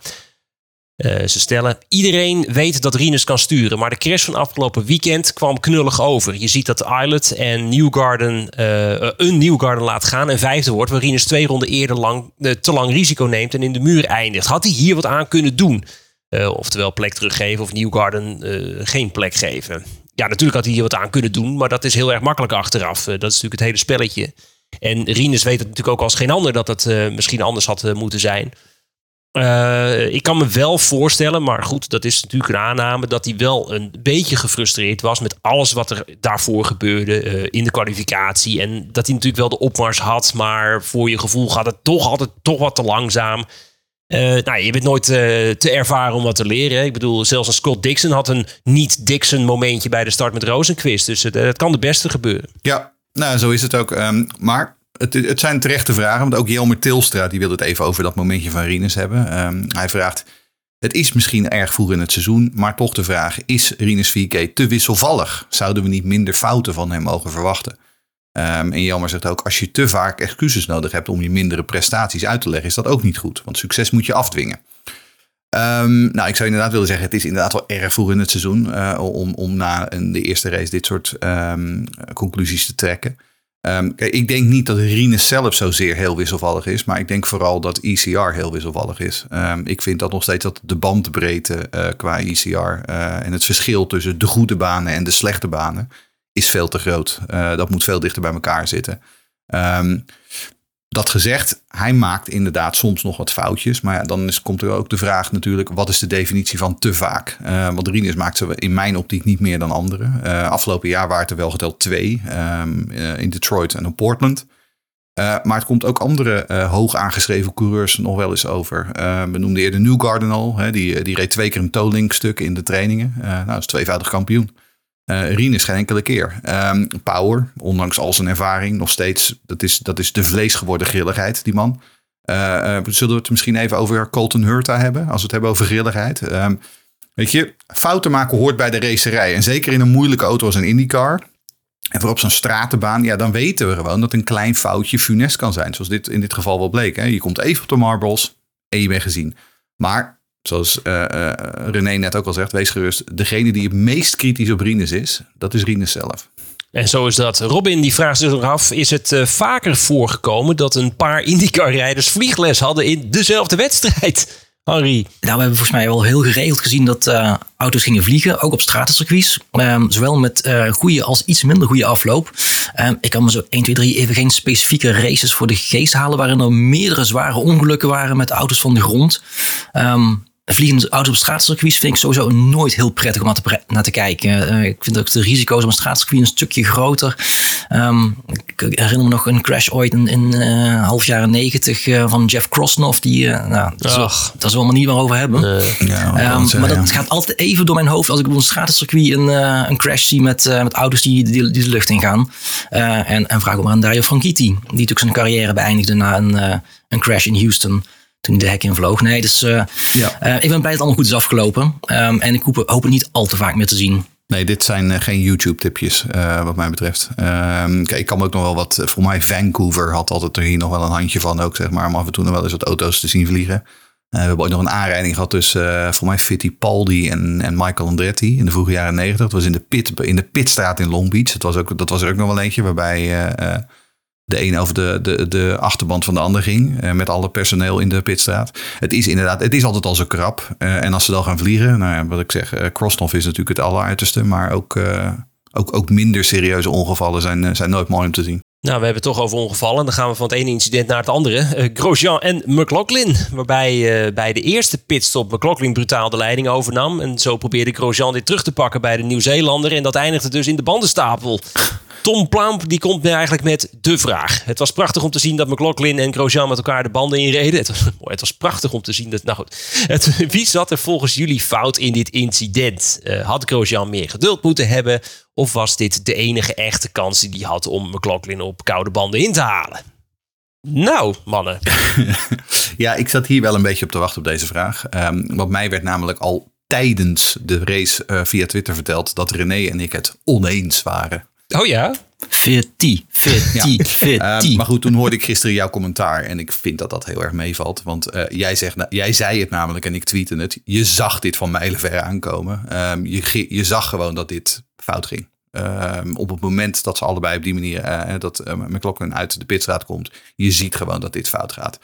Eh, ze stellen, iedereen weet dat Rinus kan sturen. Maar de crash van afgelopen weekend kwam knullig over. Je ziet dat Islet en Newgarden eh, een Newgarden laat gaan en vijfde wordt. Waar Rinus twee ronden eerder lang, eh, te lang risico neemt en in de muur eindigt. Had hij hier wat aan kunnen doen? Oftewel plek teruggeven of Newgarden geen plek geven. Ja, natuurlijk had hij hier wat aan kunnen doen. Maar dat is heel erg makkelijk achteraf. Dat is natuurlijk het hele spelletje. En Rinus weet het natuurlijk ook als geen ander dat het misschien anders had moeten zijn. Eh, ik kan me wel voorstellen, maar goed, dat is natuurlijk een aanname, dat hij wel een beetje gefrustreerd was met alles wat er daarvoor gebeurde eh, in de kwalificatie. En dat hij natuurlijk wel de opmars had, maar voor je gevoel gaat het toch altijd toch wat te langzaam. Eh, nou, je bent nooit te ervaren om wat te leren. hè. Ik bedoel, zelfs een Scott Dixon had een niet-Dixon momentje bij de start met Rosenquist. Dus het kan de beste gebeuren. Ja, nou, zo is het ook. Ehm, maar het, het zijn terechte vragen. Want ook Jelmer Tilstra die wil het even over dat momentje van Rinus hebben. Ehm, hij vraagt, het is misschien erg vroeg in het seizoen, maar toch de vraag, is Rinus 4K te wisselvallig? Zouden we niet minder fouten van hem mogen verwachten? Ehm, en Jelmer zegt ook, als je te vaak excuses nodig hebt om je mindere prestaties uit te leggen, is dat ook niet goed. Want succes moet je afdwingen. Ehm, nou, ik zou inderdaad willen zeggen, het is inderdaad wel erg vroeg in het seizoen eh, om, om na de eerste race dit soort conclusies te trekken. Ehm, ik denk niet dat Rinus zelf zozeer heel wisselvallig is, maar ik denk vooral dat ECR heel wisselvallig is. Ehm, ik vind dat nog steeds dat de bandbreedte eh, qua ECR eh, en het verschil tussen de goede banen en de slechte banen is veel te groot. Eh, dat moet veel dichter bij elkaar zitten. Ehm, dat gezegd, hij maakt inderdaad soms nog wat foutjes. Maar ja, dan is, komt er ook de vraag natuurlijk, wat is de definitie van te vaak? Eh, want Rinus maakt ze in mijn optiek niet meer dan anderen. Eh, afgelopen jaar waren het er wel geteld twee. ehm, eh, in Detroit en op Portland. Maar het komt ook andere hoog aangeschreven coureurs nog wel eens over. We noemden eerder Newgarden al. Hè, die, die reed twee keer een tolink stuk in de trainingen. Nou, dat is tweevoudig kampioen. Eh Rinus geen enkele keer. Ehm, Power, ondanks al zijn ervaring, nog steeds. Dat is, dat is de vleesgeworden grilligheid, die man. Eh, zullen we het misschien even over Colton Hurta hebben? Als we het hebben over grilligheid. Ehm, weet je, fouten maken hoort bij de racerij. En zeker in een moeilijke auto als een IndyCar. En voor op zo'n stratenbaan, ja, dan weten we gewoon dat een klein foutje funest kan zijn. Zoals dit in dit geval wel bleek. Hè. Je komt even op de marbles en je bent gezien. Maar, zoals eh, eh, René net ook al zegt, wees gerust. Degene die het meest kritisch op Rinus is, dat is Rinus zelf. En zo is dat. Robin die vraagt zich nog af, is het eh, vaker voorgekomen dat een paar IndyCar-rijders vliegles hadden in dezelfde wedstrijd? Henry. Nou, we hebben volgens mij wel heel geregeld gezien dat eh, auto's gingen vliegen, ook op stratencircuits. Ehm, zowel met eh goede als iets minder goede afloop. Ehm, ik kan me zo 1, 2, 3 even geen specifieke races voor de geest halen waarin er meerdere zware ongelukken waren met auto's van de grond. Ehm, Vliegende auto's op straatcircuits vind ik sowieso nooit heel prettig om naar te, naar te kijken. Eh, ik vind ook de risico's op een straatcircuit een stukje groter. Ehm, ik herinner me nog een crash ooit in, in eh, half jaren negentig eh, van Jeff Krosnoff. Die, nou, dat, Ach. dat is wel maar niet meer over hebben. Ja, Ehm, zeggen, maar dat ja. gaat altijd even door mijn hoofd als ik op een stratencircuit een, eh, een crash zie met, eh, met auto's die, die, die de lucht ingaan. Eh en, en vraag ook maar aan Dario Franchitti, die natuurlijk zijn carrière beëindigde na een, eh, een crash in Houston. Toen de hek invloog. Nee, dus eh, Ja. eh, ik ben blij dat het allemaal goed is afgelopen. Ehm, en ik hoop, hoop het niet al te vaak meer te zien. Nee, dit zijn eh, geen YouTube-tipjes, wat mij betreft. Ehm, kijk, ik kan ook nog wel wat. Voor mij, Vancouver had altijd er hier nog wel een handje van ook, zeg maar. Om af en toe nog wel eens wat auto's te zien vliegen. We hebben ooit nog een aanrijding gehad tussen, voor mij, Fittipaldi en, en Michael Andretti in de vroege jaren negentig. Dat was in de, pit, in de pitstraat in Long Beach. Dat was, ook, dat was er ook nog wel eentje waarbij de een over de, de, de achterband van de ander ging. eh, met alle personeel in de pitstraat. Het is inderdaad, het is altijd al zo krap. Eh, en als ze dan gaan vliegen, nou ja, wat ik zeg, eh Krosnoff is natuurlijk het alleruiterste. Maar ook, eh, ook, ook minder serieuze ongevallen zijn, eh, zijn nooit mooi om te zien. Nou, we hebben het toch over ongevallen. Dan gaan we van het ene incident naar het andere. Eh, Grosjean en McLaughlin. Waarbij eh, bij de eerste pitstop McLaughlin brutaal de leiding overnam. En zo probeerde Grosjean dit terug te pakken bij de Nieuw-Zeelander. En dat eindigde dus in de bandenstapel. Tom Plamp die komt eigenlijk met de vraag. Het was prachtig om te zien dat McLaughlin en Grosjean met elkaar de banden inreden. Het was, het was prachtig om te zien dat... Nou goed, wie zat er volgens jullie fout in dit incident? Eh, had Grosjean meer geduld moeten hebben? Of was dit de enige echte kans die hij had om McLaughlin op koude banden in te halen? Nou, mannen. Ja, ik zat hier wel een beetje op te wachten op deze vraag. Ehm want mij werd namelijk al tijdens de race eh, via Twitter verteld dat René en ik het oneens waren. Oh ja? Veertie, veertie, Ehm, veertie. maar goed, toen hoorde ik gisteren jouw commentaar en ik vind dat dat heel erg meevalt. Want eh, jij, zegt, na- jij zei het namelijk en ik tweette het. Je zag dit van mijlenver aankomen. Ehm, je, je zag gewoon dat dit fout ging. Ehm, op het moment dat ze allebei op die manier, eh, dat uh, McLaughlin uit de pitstraat komt, je ziet gewoon dat dit fout gaat.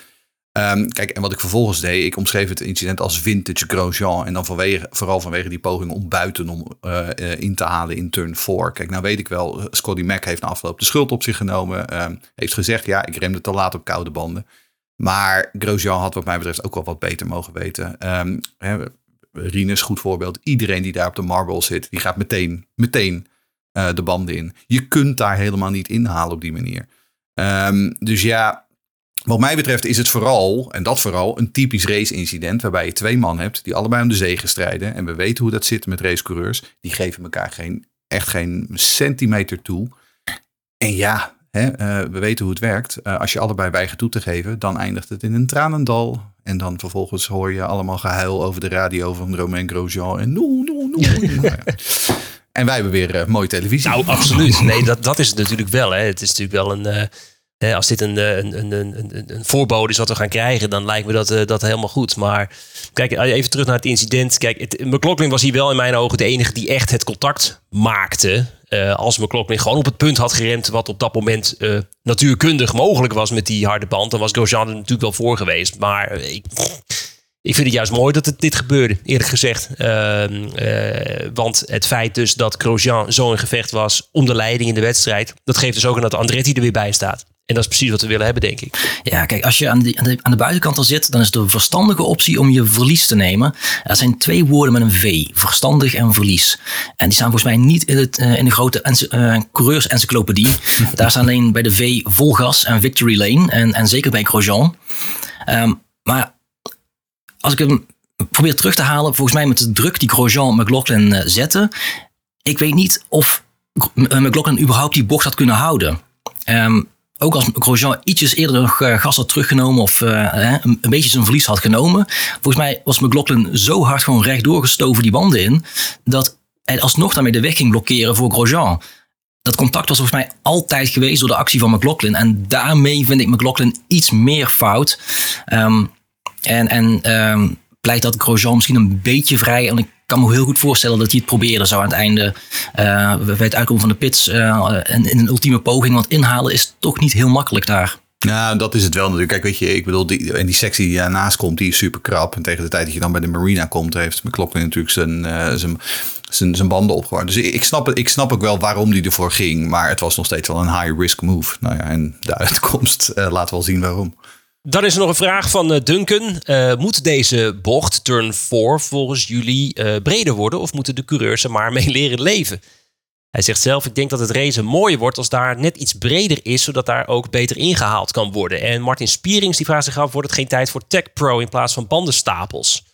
Ehm, kijk, en wat ik vervolgens deed, ik omschreef het incident als vintage Grosjean. En dan vanwege, vooral vanwege die poging om buitenom eh, eh, in te halen in turn 4. Kijk, nou weet ik wel, Scotty Mac heeft na afloop de schuld op zich genomen. ehm, heeft gezegd, ja, ik remde te laat op koude banden. Maar Grosjean had wat mij betreft ook wel wat beter mogen weten. Ehm hè, Rinus, goed voorbeeld. Iedereen die daar op de marble zit, die gaat meteen, meteen eh, de banden in. Je kunt daar helemaal niet inhalen op die manier. Dus ja, wat mij betreft is het vooral, en dat vooral, een typisch race-incident. Waarbij je twee man hebt die allebei om de zege strijden. En we weten hoe dat zit met racecoureurs. Die geven elkaar geen, echt geen centimeter toe. En ja, hè, eh, we weten hoe het werkt. Eh, als je allebei weigert toe te geven, dan eindigt het in een tranendal. En dan vervolgens hoor je allemaal gehuil over de radio van Romain Grosjean. En no, no, no. Ja. En wij hebben weer eh, mooie televisie. Nou, absoluut. Nee, dat, dat is het natuurlijk wel. Hè. Het is natuurlijk wel een. Eh, als dit een, eh, een, een, een, een, voorbode is wat we gaan krijgen, dan lijkt me dat, eh, dat helemaal goed. Maar kijk, even terug naar het incident. Kijk, het, McLaughlin was hier wel in mijn ogen de enige die echt het contact maakte. Eh, als McLaughlin gewoon op het punt had geremd, wat op dat moment eh, natuurkundig mogelijk was met die harde band, dan was Grosjean er natuurlijk wel voor geweest. Maar eh, ik, ik vind het juist mooi dat dit gebeurde, eerlijk gezegd. Ehm, eh, want het feit dus dat Grosjean zo in gevecht was om de leiding in de wedstrijd, dat geeft dus ook aan dat Andretti er weer bij staat. En dat is precies wat we willen hebben, denk ik. Ja, kijk, als je aan de, aan, de, aan de buitenkant al zit, dan is het een verstandige optie om je verlies te nemen. Er zijn twee woorden met een V, verstandig en verlies. En die staan volgens mij niet in, het, eh, in de grote eh, coureursencyclopedie. Daar staan alleen bij de V vol gas en victory lane. En, en zeker bij Grosjean. Ehm, maar als ik hem probeer terug te halen, volgens mij met de druk die Grosjean McLaughlin eh, zette. Ik weet niet of McLaughlin überhaupt die bocht had kunnen houden. Ehm, ook als Grosjean ietsjes eerder nog eh, gas had teruggenomen of eh, een, beetje zijn verlies had genomen. Volgens mij was McLaughlin zo hard gewoon rechtdoor gestoven die banden in. Dat hij alsnog daarmee de weg ging blokkeren voor Grosjean. Dat contact was volgens mij altijd geweest door de actie van McLaughlin. En daarmee vind ik McLaughlin iets meer fout. Ehm, en en ehm, pleit dat Grosjean misschien een beetje vrij. En ik kan me heel goed voorstellen dat hij het probeerde zo aan het einde. eh, bij het uitkomen van de pits. eh, in, in een ultieme poging. Want inhalen is toch niet heel makkelijk daar. Nou, dat is het wel natuurlijk. Kijk, weet je, ik bedoel, die, en die sectie die daarnaast komt, die is super krap. En tegen de tijd dat je dan bij de marina komt, heeft McLaughlin natuurlijk zijn, eh, zijn, zijn, zijn banden opgewarmd. Dus ik, snap, ik snap ook wel waarom die ervoor ging. Maar het was nog steeds wel een high-risk move. Nou ja, en de uitkomst laat wel zien waarom. Dan is er nog een vraag van eh, Duncan. Eh, moet deze bocht, turn 4, volgens jullie eh, breder worden? Of moeten de coureurs er maar mee leren leven? Hij zegt zelf, ik denk dat het racen mooier wordt als daar net iets breder is, zodat daar ook beter ingehaald kan worden. En Martin Spierings die vraagt zich af, wordt het geen tijd voor Tech Pro in plaats van bandenstapels?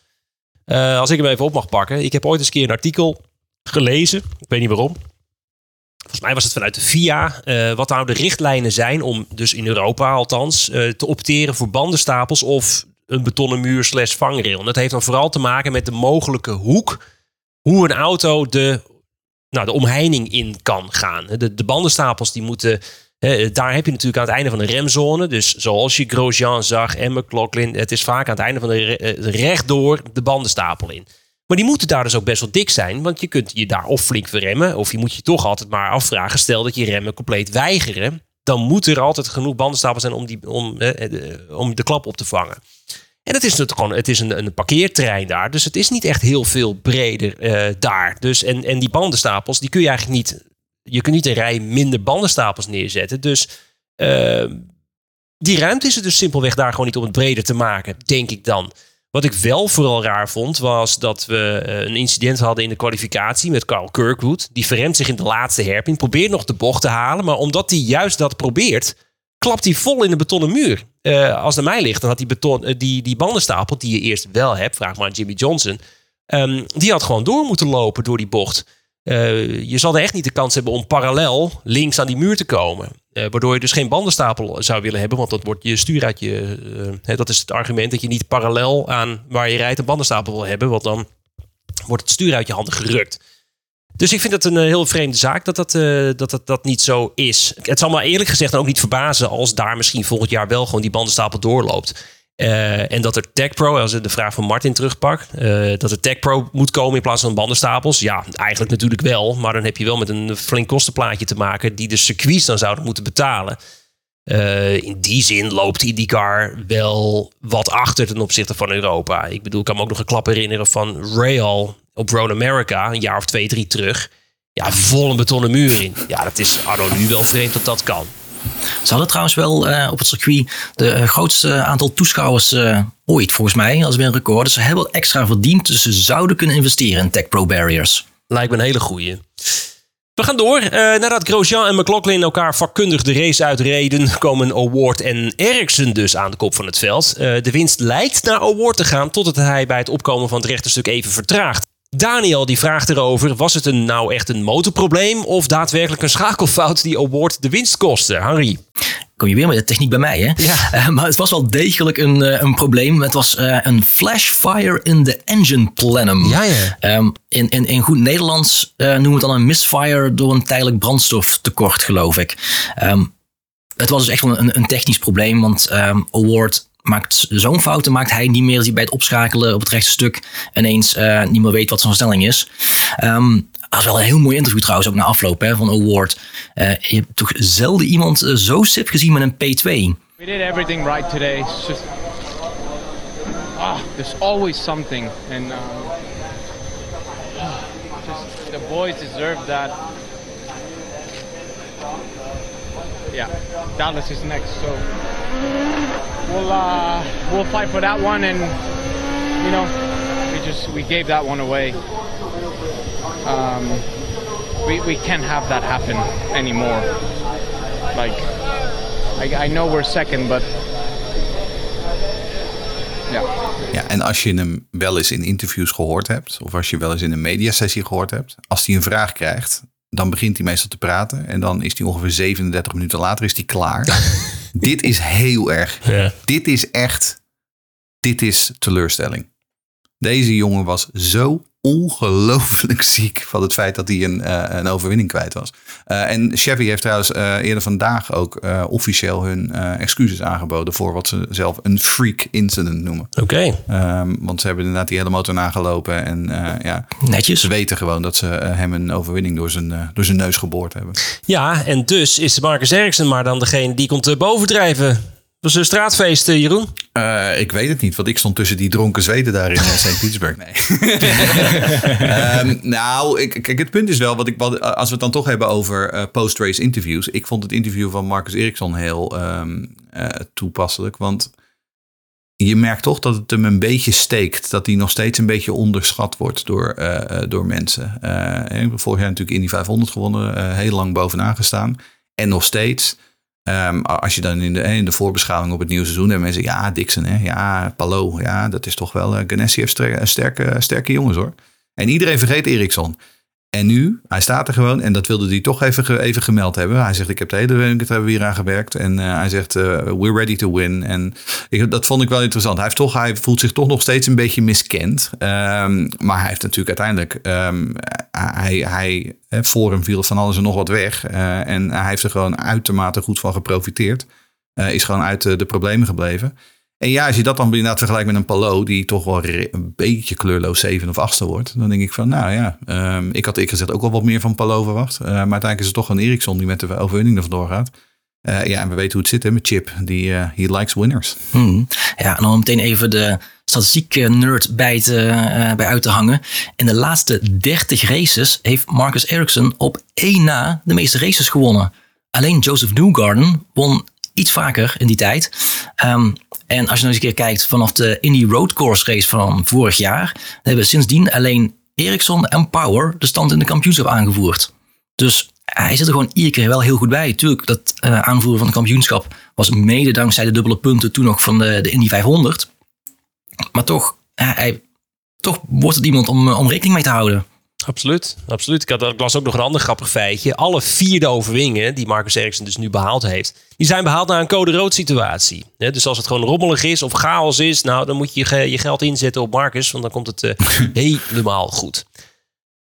Als ik hem even op mag pakken. Ik heb ooit eens een keer een artikel gelezen. Ik weet niet waarom. Volgens mij was het vanuit de FIA. eh, wat nou de richtlijnen zijn om, dus in Europa althans, eh, te opteren voor bandenstapels of een betonnen muur slash vangrail. En dat heeft dan vooral te maken met de mogelijke hoek. Hoe een auto de, nou, de omheining in kan gaan. De, de bandenstapels die moeten... daar heb je natuurlijk aan het einde van de remzone. Dus zoals je Grosjean zag en McLaughlin. Het is vaak aan het einde van de re- eh, rechtdoor de bandenstapel in. Maar die moeten daar dus ook best wel dik zijn. Want je kunt je daar of flink verremmen. Of je moet je toch altijd maar afvragen. Stel dat je remmen compleet weigeren. Dan moet er altijd genoeg bandenstapels zijn om, die, om, eh, om de klap op te vangen. En het is natuurlijk gewoon, het is een, een parkeerterrein daar. Dus het is niet echt heel veel breder eh, daar. Dus, en, en die bandenstapels, die kun je eigenlijk niet. Je kunt niet een rij minder bandenstapels neerzetten. Dus eh, die ruimte is er dus simpelweg daar gewoon niet om het breder te maken, denk ik dan. Wat ik wel vooral raar vond, was dat we eh, een incident hadden in de kwalificatie met Carl Kirkwood. Die verremt zich in de laatste herping, probeert nog de bocht te halen. Maar omdat hij juist dat probeert, klapt hij vol in de betonnen muur. Eh, als het aan mij ligt, dan had die, beton, eh, die, die bandenstapel, die je eerst wel hebt, vraag maar aan Jimmy Johnson. ehm, die had gewoon door moeten lopen door die bocht. Eh, je zal er echt niet de kans hebben om parallel links aan die muur te komen. Eh, waardoor je dus geen bandenstapel zou willen hebben, want dat wordt je stuur uit je. eh, hè, dat is het argument dat je niet parallel aan waar je rijdt een bandenstapel wil hebben, want dan wordt het stuur uit je handen gerukt. Dus ik vind het een heel vreemde zaak dat dat, dat, dat, dat niet zo is. Het zal me eerlijk gezegd ook niet verbazen als daar misschien volgend jaar wel gewoon die bandenstapel doorloopt. Eh, en dat er Tech Pro, als ik de vraag van Martin terugpak, eh, dat er Tech Pro moet komen in plaats van bandenstapels. Ja, eigenlijk natuurlijk wel. Maar dan heb je wel met een flink kostenplaatje te maken die de circuits dan zouden moeten betalen. Eh, in die zin loopt IndyCar wel wat achter ten opzichte van Europa. Ik bedoel, ik kan me ook nog een klap herinneren van Real op Road America, een jaar of twee, drie terug. Ja, vol een betonnen muur in. Ja, dat is anno nu wel vreemd dat dat kan. Ze hadden trouwens wel eh, op het circuit de eh, grootste aantal toeschouwers eh, ooit, volgens mij, als weer een record. Dus ze hebben wat extra verdiend, dus ze zouden kunnen investeren in Tech Pro Barriers. Lijkt me een hele goeie. We gaan door. Eh, nadat Grosjean en McLaughlin elkaar vakkundig de race uitreden, komen Award en Ericsson dus aan de kop van het veld. Eh, de winst lijkt naar Award te gaan totdat hij bij het opkomen van het rechterstuk even vertraagt. Daniel die vraagt erover, was het een, nou echt een motorprobleem of daadwerkelijk een schakelfout die Award de winst kostte? Harry? Kom je weer met de techniek bij mij, hè? Ja. Eh, maar het was wel degelijk een, eh, een probleem. Het was eh, een flashfire in the engine plenum. Ja, ja. Ehm, in, in, in goed Nederlands noemen we het dan een misfire door een tijdelijk brandstoftekort, geloof ik. Ehm, het was dus echt wel een, een technisch probleem, want ehm, Award maakt zo'n fouten maakt hij niet meer dat hij bij het opschakelen op het rechte stuk ineens eh, niet meer weet wat zijn versnelling is. Ehm dat was wel een heel mooi interview trouwens, ook na afloop hè, van Award. Eh, je hebt toch zelden iemand eh, zo sip gezien met een P2. We did everything right today. It's just, ah, there's always something, and um, just the boys deserve that. Yeah, Dallas is next, so we'll uh, we'll fight for that one, and you know, we just we gave that one away. Um, we we can't have that happen anymore. Like I, I know we're second, but yeah. Ja, en als je hem wel eens in interviews gehoord hebt, of als je wel eens in een mediasessie gehoord hebt, als hij een vraag krijgt, dan begint hij meestal te praten. En dan is hij ongeveer 37 minuten later is hij klaar. dit is heel erg. Ja. Dit is echt, dit is teleurstelling. Deze jongen was zo ongelooflijk ziek van het feit dat hij een, eh, een overwinning kwijt was. Eh, en Chevy heeft trouwens eh, eerder vandaag ook officieel hun excuses aangeboden voor wat ze zelf een freak incident noemen. Oké. Ehm, want ze hebben inderdaad die hele motor nagelopen. En ja, Netjes. ze weten gewoon dat ze hem een overwinning door zijn, door zijn neus geboord hebben. Ja, en dus is Marcus Ericsson maar dan degene die komt bovendrijven. Is een straatfeest, eh, Jeroen. Eh, ik weet het niet, want ik stond tussen die dronken Zweden daar in eh, St. Petersburg. Nee. Ehm, nou, ik, kijk, het punt is wel, wat ik, wat, als we het dan toch hebben over eh, post-race interviews. Ik vond het interview van Marcus Eriksson heel ehm, eh, toepasselijk. Want je merkt toch dat het hem een beetje steekt. Dat hij nog steeds een beetje onderschat wordt door, door mensen. Eh, ik heb vorig jaar natuurlijk Indy 500 gewonnen. eh, heel lang bovenaan gestaan. En nog steeds. Ehm, als je dan in de, in de voorbeschouwing op het nieuwe seizoen hebben mensen, ja, Dixon, hè, ja, Palo, ja, dat is toch wel, uh, heeft sterke, sterke, sterke jongens hoor. En iedereen vergeet Eriksson. En nu, hij staat er gewoon en dat wilde hij toch even, even gemeld hebben. Hij zegt, ik heb de hele week hebben we hier aan gewerkt. En eh, hij zegt, eh, we're ready to win. En dat vond ik wel interessant. Hij, heeft toch, hij voelt zich toch nog steeds een beetje miskend. Ehm, maar hij heeft natuurlijk uiteindelijk, ehm, hij, hij, voor hem viel van alles en nog wat weg. Eh, en hij heeft er gewoon uitermate goed van geprofiteerd. Is gewoon uit eh, de problemen gebleven. En ja, als je dat dan inderdaad vergelijkt met een Palo, die toch wel een beetje kleurloos zeven of achtste wordt, dan denk ik van, nou ja, ehm, ik had ik gezegd ook wel wat meer van Palo verwacht. Eh, maar uiteindelijk is het toch een Eriksson die met de overwinning er vandoor gaat. Eh, ja, en we weten hoe het zit hè, met Chip. Die, eh he likes winners. Hmm. Ja, en dan meteen even de statistiek nerd bij, te, bij uit te hangen. In de laatste 30 races heeft Marcus Ericsson op één na de meeste races gewonnen. Alleen Joseph Newgarden won iets vaker in die tijd. Ehm, en als je nou eens een keer kijkt vanaf de Indy Road Course race van vorig jaar, dan hebben sindsdien alleen Ericsson en Power de stand in de kampioenschap aangevoerd. Dus hij zit er gewoon iedere keer wel heel goed bij. Tuurlijk, dat eh, aanvoeren van het kampioenschap was mede dankzij de dubbele punten toen nog van de, de Indy 500. Maar toch, ja, hij, toch wordt het iemand om, eh, om rekening mee te houden. Absoluut, absoluut. Ik, had, ik las ook nog een ander grappig feitje. Alle vierde overwinningen die Marcus Eriksen dus nu behaald heeft, die zijn behaald na een code rood situatie. Dus als het gewoon rommelig is of chaos is, nou dan moet je je, je geld inzetten op Marcus, want dan komt het eh, helemaal goed.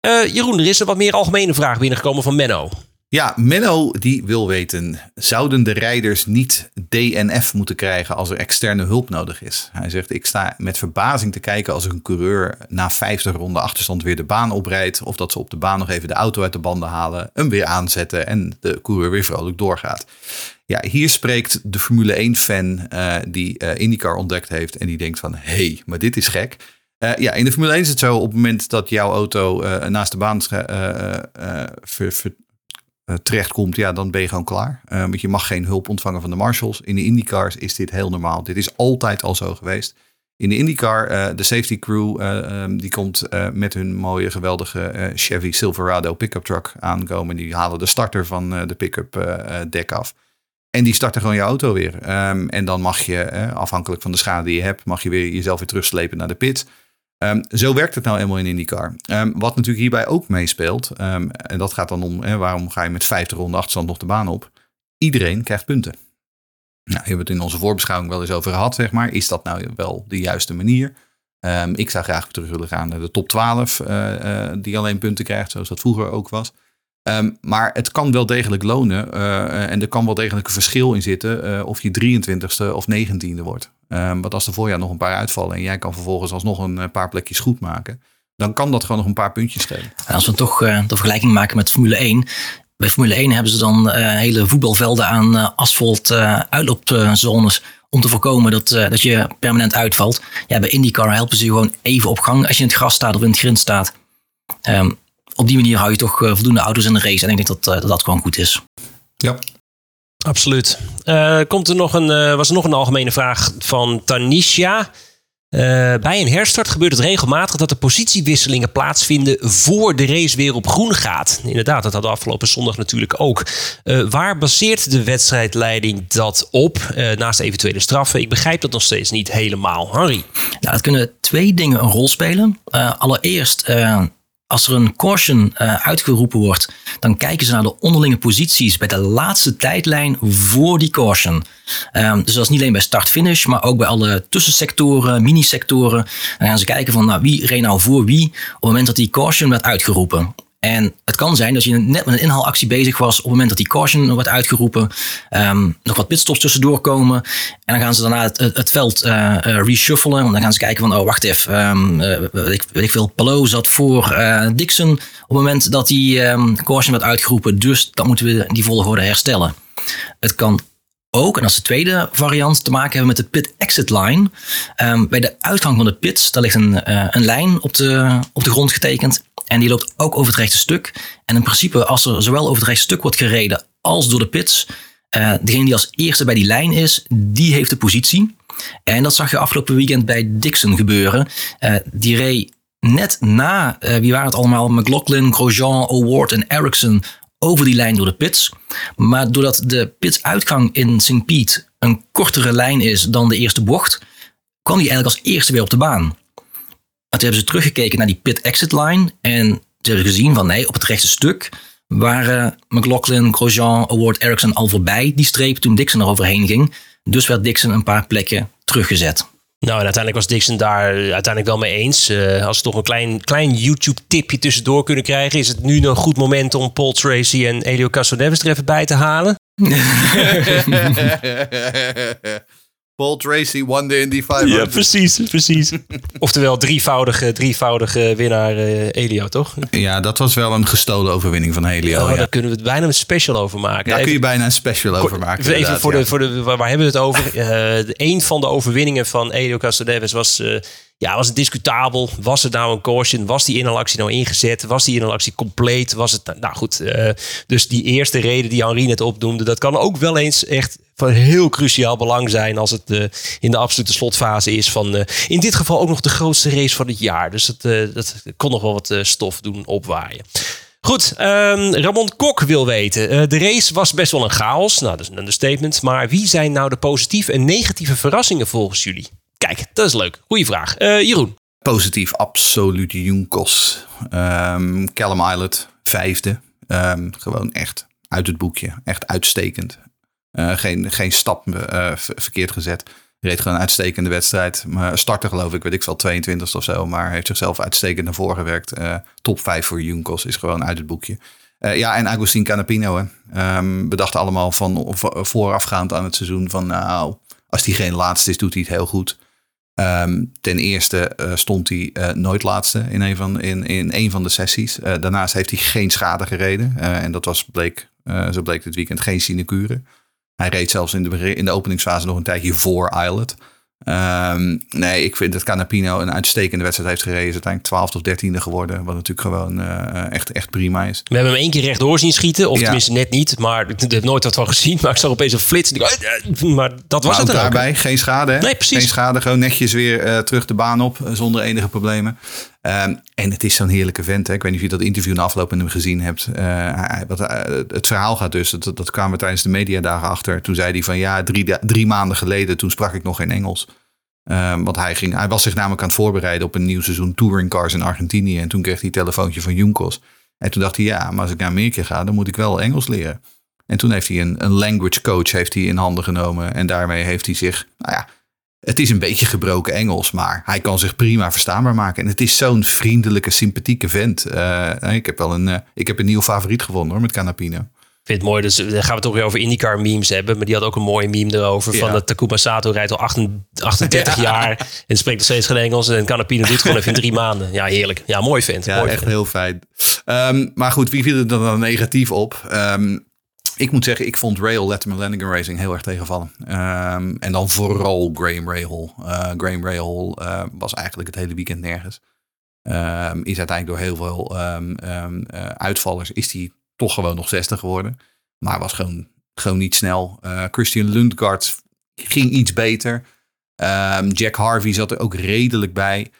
Eh, Jeroen, er is een wat meer algemene vraag binnengekomen van Menno. Ja, Menno die wil weten, zouden de rijders niet DNF moeten krijgen als er externe hulp nodig is? Hij zegt, ik sta met verbazing te kijken als een coureur na 50 ronden achterstand weer de baan oprijdt. Of dat ze op de baan nog even de auto uit de banden halen, hem weer aanzetten en de coureur weer vrolijk doorgaat. Ja, hier spreekt de Formule 1-fan uh, die uh, IndyCar ontdekt heeft en die denkt van, hé, hey, maar dit is gek. Uh, ja, in de Formule 1 is het zo op het moment dat jouw auto naast de baan ver, ver, terechtkomt, ja, dan ben je gewoon klaar. Uh, want je mag geen hulp ontvangen van de marshals. In de IndyCars is dit heel normaal. Dit is altijd al zo geweest. In de IndyCar, uh, de safety crew, um, die komt met hun mooie, geweldige Chevy Silverado pickup truck aankomen. Die halen de starter van de pick-up dek af. En die starten gewoon je auto weer. Um, en dan mag je, afhankelijk van de schade die je hebt, mag je weer jezelf weer terugslepen naar de pit. Um, zo werkt het nou eenmaal in IndyCar. Um, wat natuurlijk hierbij ook meespeelt, um, en dat gaat dan om waarom ga je met 50 ronden achterstand nog de baan op? Iedereen krijgt punten. Nou, hebben we het in onze voorbeschouwing wel eens over gehad, zeg maar. Is dat nou wel de juiste manier? ik zou graag terug willen gaan naar de top 12, uh, uh, die alleen punten krijgt, zoals dat vroeger ook was. Um, maar het kan wel degelijk lonen uh, en er kan wel degelijk een verschil in zitten uh, of je 23ste of 19e wordt. Um, want als er voorjaar nog een paar uitvallen en jij kan vervolgens alsnog een paar plekjes goed maken, dan kan dat gewoon nog een paar puntjes schelen. En als we toch de vergelijking maken met Formule 1. Bij Formule 1 hebben ze dan hele voetbalvelden aan asfalt uitloopzones om te voorkomen dat, dat je permanent uitvalt. Ja, bij IndyCar helpen ze je gewoon even op gang als je in het gras staat of in het grind staat. Um, op die manier hou je toch uh, voldoende auto's in de race. En ik denk dat uh, dat, dat gewoon goed is. Ja. Absoluut. Uh, komt er nog een, was er nog een algemene vraag van Tanisha. bij een herstart gebeurt het regelmatig dat er positiewisselingen plaatsvinden voor de race weer op groen gaat. Inderdaad, dat had afgelopen zondag natuurlijk ook. waar baseert de wedstrijdleiding dat op? naast eventuele straffen. Ik begrijp dat nog steeds niet helemaal. Harry? Nou, dat kunnen twee dingen een rol spelen. allereerst als er een caution uh, uitgeroepen wordt, dan kijken ze naar de onderlinge posities bij de laatste tijdlijn voor die caution. Um, dus dat is niet alleen bij start-finish, maar ook bij alle tussensectoren, mini-sectoren. Dan gaan ze kijken van nou, wie reed nou voor wie op het moment dat die caution werd uitgeroepen. En het kan zijn dat je net met een inhaalactie bezig was op het moment dat die caution wordt uitgeroepen. Um, nog wat pitstops tussendoor komen. En dan gaan ze daarna het, veld uh, uh, reshuffelen. Want dan gaan ze kijken van, oh wacht even. Uh, weet, ik, ik veel, Palou zat voor Dixon op het moment dat die um, caution werd uitgeroepen. Dus dan moeten we die volgorde herstellen. Het kan ook, en dat is de tweede variant, te maken hebben met de pit exit line. Bij de uitgang van de pits, daar ligt een, een lijn op de, op de grond getekend. En die loopt ook over het rechte stuk. En in principe, als er zowel over het rechte stuk wordt gereden als door de pits, uh, degene die als eerste bij die lijn is, die heeft de positie. En dat zag je afgelopen weekend bij Dixon gebeuren. Uh, die reed net na, uh, wie waren het allemaal, McLaughlin, Grosjean, O'Ward en Ericsson over die lijn door de pits. Maar doordat de pitsuitgang in St. Piet een kortere lijn is dan de eerste bocht, kwam die eigenlijk als eerste weer op de baan. En toen hebben ze teruggekeken naar die pit exit line en ze hebben gezien van nee, op het rechte stuk waren McLaughlin, Grosjean, Award, Ericsson al voorbij die streep toen Dixon er overheen ging. Dus werd Dixon een paar plekken teruggezet. Nou, en uiteindelijk was Dixon daar uiteindelijk wel mee eens. Uh, als we toch een klein, klein YouTube-tipje tussendoor kunnen krijgen, is het nu een goed moment om Paul Tracy en Elio Castroneves er even bij te halen? Paul Tracy won de Indy 500. Ja, precies, precies. Oftewel drievoudige, drievoudige winnaar uh, Elio, toch? Ja, dat was wel een gestolen overwinning van Helio. Oh, ja. Daar kunnen we bijna een special over maken. Daar even, kun je bijna een special over maken. Even voor, ja. de, voor de, waar hebben we het over? Uh, een van de overwinningen van Elio Castroneves was... Uh, ja, was het discutabel? Was het nou een caution? Was die inhalactie nou ingezet? Was die inhalactie compleet? Was het, nou goed, uh, dus die eerste reden die Henri net opnoemde, dat kan ook wel eens echt van heel cruciaal belang zijn als het uh, in de absolute slotfase is van uh, in dit geval ook nog de grootste race van het jaar. Dus het, dat kon nog wel wat stof doen opwaaien. Goed, um, Ramon Kok wil weten. De race was best wel een chaos. Nou, dat is een understatement. Maar wie zijn nou de positieve en negatieve verrassingen volgens jullie? Kijk, dat is leuk. Goeie vraag. Jeroen. Positief, absoluut Junkos. Ehm Callum Islet, vijfde. Ehm, gewoon echt uit het boekje. Echt uitstekend. Eh, geen, geen stap eh, ver- verkeerd gezet. Reed gewoon een uitstekende wedstrijd. Maar startte geloof ik, weet ik veel, 22 of zo. Maar heeft zichzelf uitstekend naar voren gewerkt. Eh, top 5 voor Junkos is gewoon uit het boekje. Ja, en Agustin Canapino. Hè. Ehm, we dachten allemaal van vo- voorafgaand aan het seizoen van nou, als hij geen laatste is, doet hij het heel goed. Ehm, ten eerste stond hij nooit laatste in een van, in, in een van de sessies. Daarnaast heeft hij geen schade gereden. En dat was, bleek, zo bleek dit weekend geen sinecure. Hij reed zelfs in de, in de openingsfase nog een tijdje voor Islet. Ehm, nee, ik vind dat Canapino een uitstekende wedstrijd heeft gereden. Is uiteindelijk 12 of 13e geworden. Wat natuurlijk gewoon eh, echt, echt prima is. We hebben hem één keer rechtdoor zien schieten. Of Ja. tenminste net niet. Maar ik heb nooit wat van gezien. Maar ik zag opeens een flits. "Eh, maar dat was maar het ook daarbij geen schade. Hè? Nee, precies. Geen schade. Gewoon netjes weer eh, terug de baan op. eh, Zonder enige problemen. Ehm, en het is zo'n heerlijke vent. Hè? Ik weet niet of je dat interview na afloop met hem gezien hebt. Eh, wat, eh, het verhaal gaat dus. Dat, dat kwamen we tijdens de mediadagen achter. Toen zei hij van ja, drie, drie maanden geleden. Toen sprak ik nog geen Engels. Ehm, want hij, ging, hij was zich namelijk aan het voorbereiden op een nieuw seizoen touring cars in Argentinië. En toen kreeg hij een telefoontje van Junkos. En toen dacht hij, ja, maar als ik naar Amerika ga, dan moet ik wel Engels leren. En toen heeft hij een, een language coach heeft hij in handen genomen. En daarmee heeft hij zich, nou ja, het is een beetje gebroken Engels, maar hij kan zich prima verstaanbaar maken. En het is zo'n vriendelijke, sympathieke vent. Eh, ik, heb wel een, eh, ik heb een nieuw favoriet gevonden hoor, met Canapino. Ik vind het mooi. Dus dan gaan we het toch weer over IndyCar memes hebben. Maar die had ook een mooie meme erover. Van dat Takuma Sato rijdt al 38 38 jaar. En spreekt nog steeds geen Engels. En Canapino doet gewoon even in drie maanden. Ja, heerlijk. Ja, mooi vent. Ja, mooi echt heel fijn. Ehm, maar goed, wie viel er dan negatief op? Ehm, ik moet zeggen, ik vond Rail Letterman Lanigan Racing heel erg tegenvallen. Ehm, en dan vooral Graham Rahal. Eh Graham Rahal eh, was eigenlijk het hele weekend nergens. Ehm, is uiteindelijk door heel veel ehm, eh, uitvallers is hij toch gewoon nog 60 geworden. Maar was gewoon, gewoon niet snel. Christian Lundgaard ging iets beter. Jack Harvey zat er ook redelijk bij.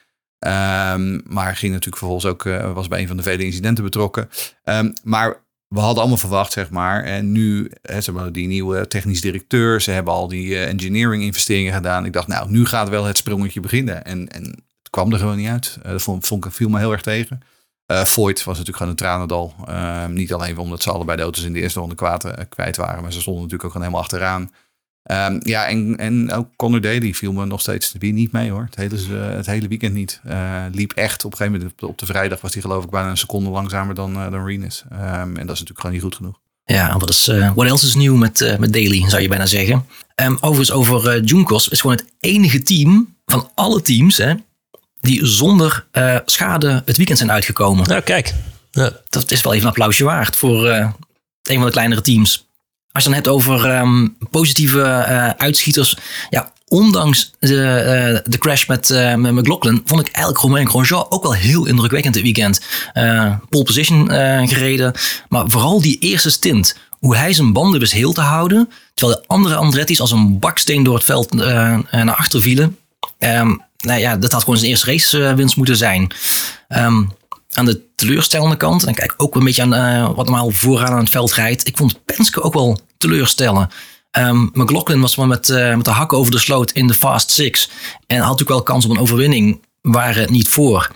Maar ging natuurlijk vervolgens ook, was bij een van de vele incidenten betrokken. Maar we hadden allemaal verwacht, zeg maar. En nu, hè, ze hebben die nieuwe technisch directeur. Ze hebben al die eh, engineering investeringen gedaan. Ik dacht, nou, nu gaat wel het sprongetje beginnen. En, en het kwam er gewoon niet uit. Eh, dat vond, viel me heel erg tegen. Voigt was natuurlijk gewoon een tranendal. Ehm, niet alleen omdat ze allebei de auto's in de eerste ronde kwijt waren. Maar ze stonden natuurlijk ook gewoon helemaal achteraan. Ehm, ja, en, en ook Conor Daly viel me nog steeds weer niet mee hoor. Het hele, eh, het hele weekend niet. Eh, liep echt op een gegeven moment op de, vrijdag was hij geloof ik bijna een seconde langzamer dan, eh, dan Renus. Ehm, en dat is natuurlijk gewoon niet goed genoeg. Ja, wat is eh what else is nieuw met, eh, met Daly, zou je bijna zeggen. Ehm, overigens over eh Junkos is gewoon het enige team van alle teams hè, die zonder eh, schade het weekend zijn uitgekomen. Nou, kijk. Ja. Dat is wel even een applausje waard voor eh, een van de kleinere teams. Als je dan hebt over ehm, positieve eh, uitschieters. Ja, ondanks de, eh, de crash met, met McLaughlin vond ik eigenlijk Romain Grosjean ook wel heel indrukwekkend dit weekend. Eh pole position gereden. Maar vooral die eerste stint. Hoe hij zijn banden wist heel te houden. Terwijl de andere Andretti's als een baksteen door het veld naar achter vielen. Ehm, nou ja, dat had gewoon zijn eerste racewinst moeten zijn. Ehm, aan de teleurstellende kant, en kijk ook een beetje aan eh, wat normaal vooraan aan het veld rijdt. Ik vond Penske ook wel teleurstellen. Ehm McLaughlin was maar met, eh, met de hak over de sloot in de Fast Six. En had natuurlijk wel kans op een overwinning, waren het niet voor.